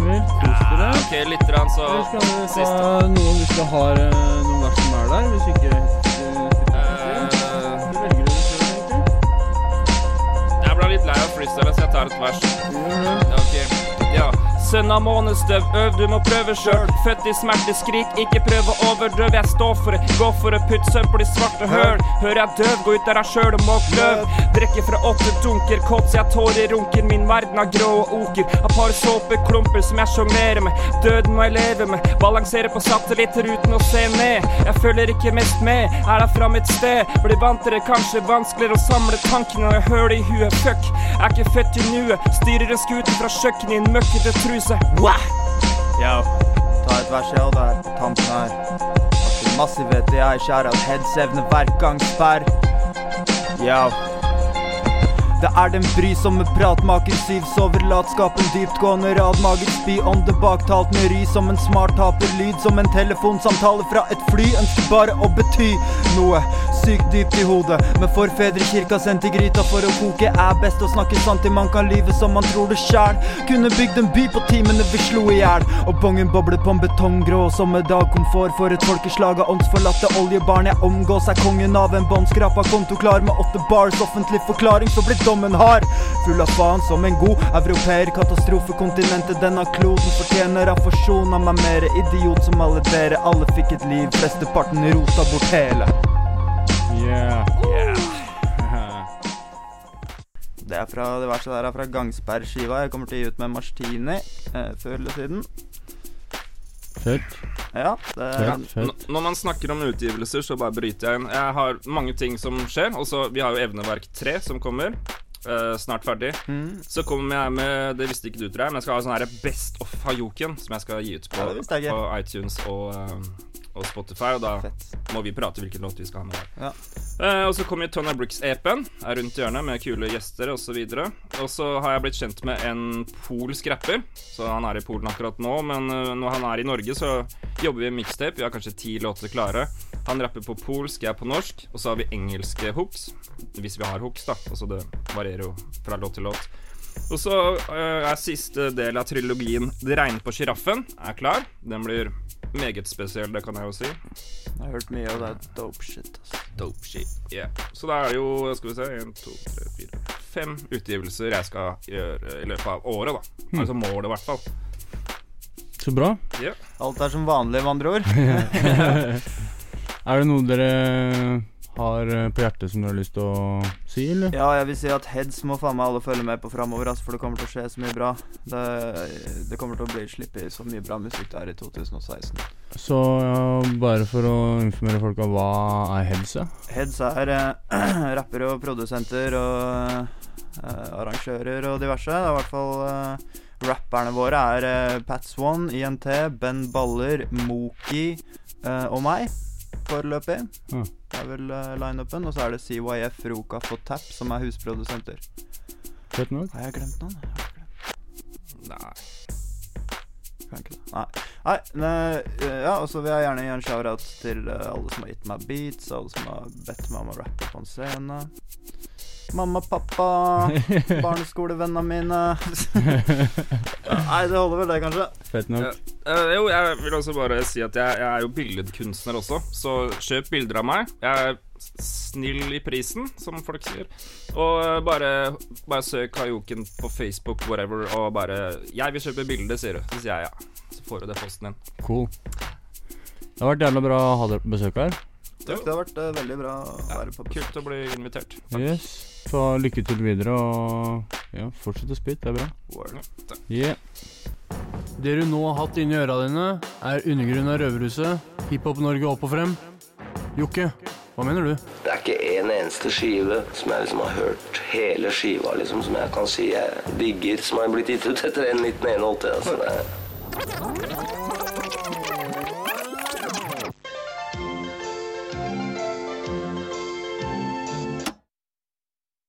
[SPEAKER 2] Vil. Kos.
[SPEAKER 1] OK, litt rann, så
[SPEAKER 2] skal vi ta noen hvis vi har eh, noen vers som er der? Hvis ikke eh, egentlig.
[SPEAKER 1] Jeg ble litt lei av freestyle, så jeg tar et vers.
[SPEAKER 2] Ja.
[SPEAKER 1] Ok, ja Sønn av månestøv, øv, du må prøve sjøl. Født i smerte, skrik, ikke prøv å overdøve. Jeg står for det, gå for å putte søppel i svarte høl. Hører jeg døv, gå ut der jeg sjøl og måk løv. Drikker fra åtte dunker, kåt så jeg tårer runker. Min verden har grå og oker. Har par såpeklumper som jeg sjonglerer med. Døden må jeg leve med. Balansere på satellitter uten å se ned. Jeg følger ikke mest med, er der fra mitt sted. Blir vant til det, kanskje vanskeligere å samle tankene når jeg hører det i huet. Fuck, jeg er ikke født i nuet. Styrer en skute fra kjøkkenet i en møkkete truse. Wah!
[SPEAKER 3] Yo, ta et vers, ja, det er tampen her. Massive DI, skjærer av heads, evne, gang sperr. Yo. Det er den brysomme pratmaker, syv sover, latskapen, dyptgående radmager, spy ånde, baktalt med ry som en smart taper, lyd som en telefonsamtale fra et fly, ønsker bare å bety noe sykt dypt i hodet. Med forfedre kirka sendt i gryta for å koke, er best å snakke sant til man kan lyve som man tror det sjæl. Kunne bygd en by på timene vi slo i hjel, og bongen boblet på en betonggrå sommerdagkomfort for et folkeslag av åndsforlatte oljebarn. Jeg omgås, er kongen av en båndskrapa konto klar med åtte bars, offentlig forklaring, så blir dommen har. Full av faen som en god europeer, katastrofekontinentet denne kloden fortjener av forsona meg mere idiot som alle dere. Alle fikk et liv, flesteparten rota bort hele.
[SPEAKER 2] Yeah.
[SPEAKER 3] Det er fra det verste der er fra Gangsberg-skiva. Jeg kommer til å gi ut med Martini eh, før eller siden.
[SPEAKER 2] Fett.
[SPEAKER 3] Ja, det
[SPEAKER 2] Fett, fett.
[SPEAKER 1] Når man snakker om utgivelser, så bare bryter jeg inn. Jeg har mange ting som skjer. Også, vi har jo Evneverk 3 som kommer. Uh, snart ferdig.
[SPEAKER 3] Mm.
[SPEAKER 1] Så kommer jeg med Det visste ikke du, tror jeg, men jeg skal ha sånn her Best of Hajoken, som jeg skal gi ut på,
[SPEAKER 3] Ja,
[SPEAKER 1] på iTunes og, eh, og Spotify. Og da
[SPEAKER 3] Fett.
[SPEAKER 1] må vi prate hvilken låt vi skal ha med.
[SPEAKER 3] Ja.
[SPEAKER 1] Eh, og så kommer Tonna Bricks-EP-en. Er rundt hjørnet med kule gjester osv. Og så har jeg blitt kjent med en polsk rapper. Så han er i Polen akkurat nå, men eh, når han er i Norge, så jobber vi med mixtape. Vi har kanskje ti låter klare. Han rapper på polsk, jeg er på norsk. Og så har vi engelske hooks. Hvis vi har hooks, da. Altså det varierer jo fra låt til låt. Og så eh, er siste del av trilogien 'Det regner på sjiraffen' er klar. Den blir meget spesiell, det kan jeg jo si.
[SPEAKER 3] Jeg har hørt mye av det dope shit. Altså.
[SPEAKER 1] Dope shit. Yeah. Så da er det jo, skal vi se, en, to, tre, fire Fem utgivelser jeg skal gjøre i løpet av året, da. Altså målet, i hvert fall.
[SPEAKER 2] Så bra.
[SPEAKER 1] Ja.
[SPEAKER 3] Alt er som vanlig, med andre ord.
[SPEAKER 2] Er det noe dere har eh, på hjertet som du har lyst til å si, eller?
[SPEAKER 3] Ja, jeg vil si at heads må faen meg alle følge med på framover, altså, for det kommer til å skje så mye bra. Det, det kommer til å bli sluppet så mye bra musikk der i 2016.
[SPEAKER 2] Så ja, bare for å informere folk om hva er heads, ja?
[SPEAKER 3] Heads er eh, rappere og produsenter og eh, arrangører og diverse. Det er i hvert fall eh, Rapperne våre er eh, Pat Swan, INT, Ben Baller, Moki eh, og meg foreløpig.
[SPEAKER 2] Mm.
[SPEAKER 3] Det er vel uh, lineupen. Og så er det CYF, Rokaf og Tap som er husprodusenter.
[SPEAKER 2] Fett nok.
[SPEAKER 3] Har jeg glemt noen? Jeg har glemt.
[SPEAKER 1] Nei.
[SPEAKER 3] Kan ikke det? Nei. Nei, ne- eh, ja, og så vil jeg gjerne gi en shout-out til eh, alle som har gitt meg beats, alle som har bedt meg om å rappe på en scene. Mamma, pappa, barneskolevennene mine. Nei, det holder vel det, kanskje.
[SPEAKER 2] Fett
[SPEAKER 1] Ja.
[SPEAKER 2] nok.
[SPEAKER 1] Eh, jo, jeg vil også bare si at jeg, jeg er jo billedkunstner også, så kjøp bilder av meg. Jeg er snill i prisen, som folk sier. Og eh, bare, bare søk Kajoken på Facebook, whatever, og bare 'Jeg vil kjøpe bilde', sier du. Så sier jeg ja. Så får du det posten din.
[SPEAKER 2] Cool. Det har vært jævla bra å ha dere på besøk her.
[SPEAKER 3] Takk, det har vært uh, veldig bra å være på besøk.
[SPEAKER 1] Kult å bli invitert.
[SPEAKER 2] Yes. Så lykke til videre, og ja, fortsett å spytte. Det er bra. Yeah. Det du nå har hatt inni øra dine, er undergrunnen av Røverhuset, Hiphop Norge opp og frem. Jokke, hva mener du?
[SPEAKER 12] Det er ikke en eneste skive som jeg liksom har hørt hele skiva, liksom, som jeg kan si jeg digger, som har blitt gitt ut etter en 1981. Altså,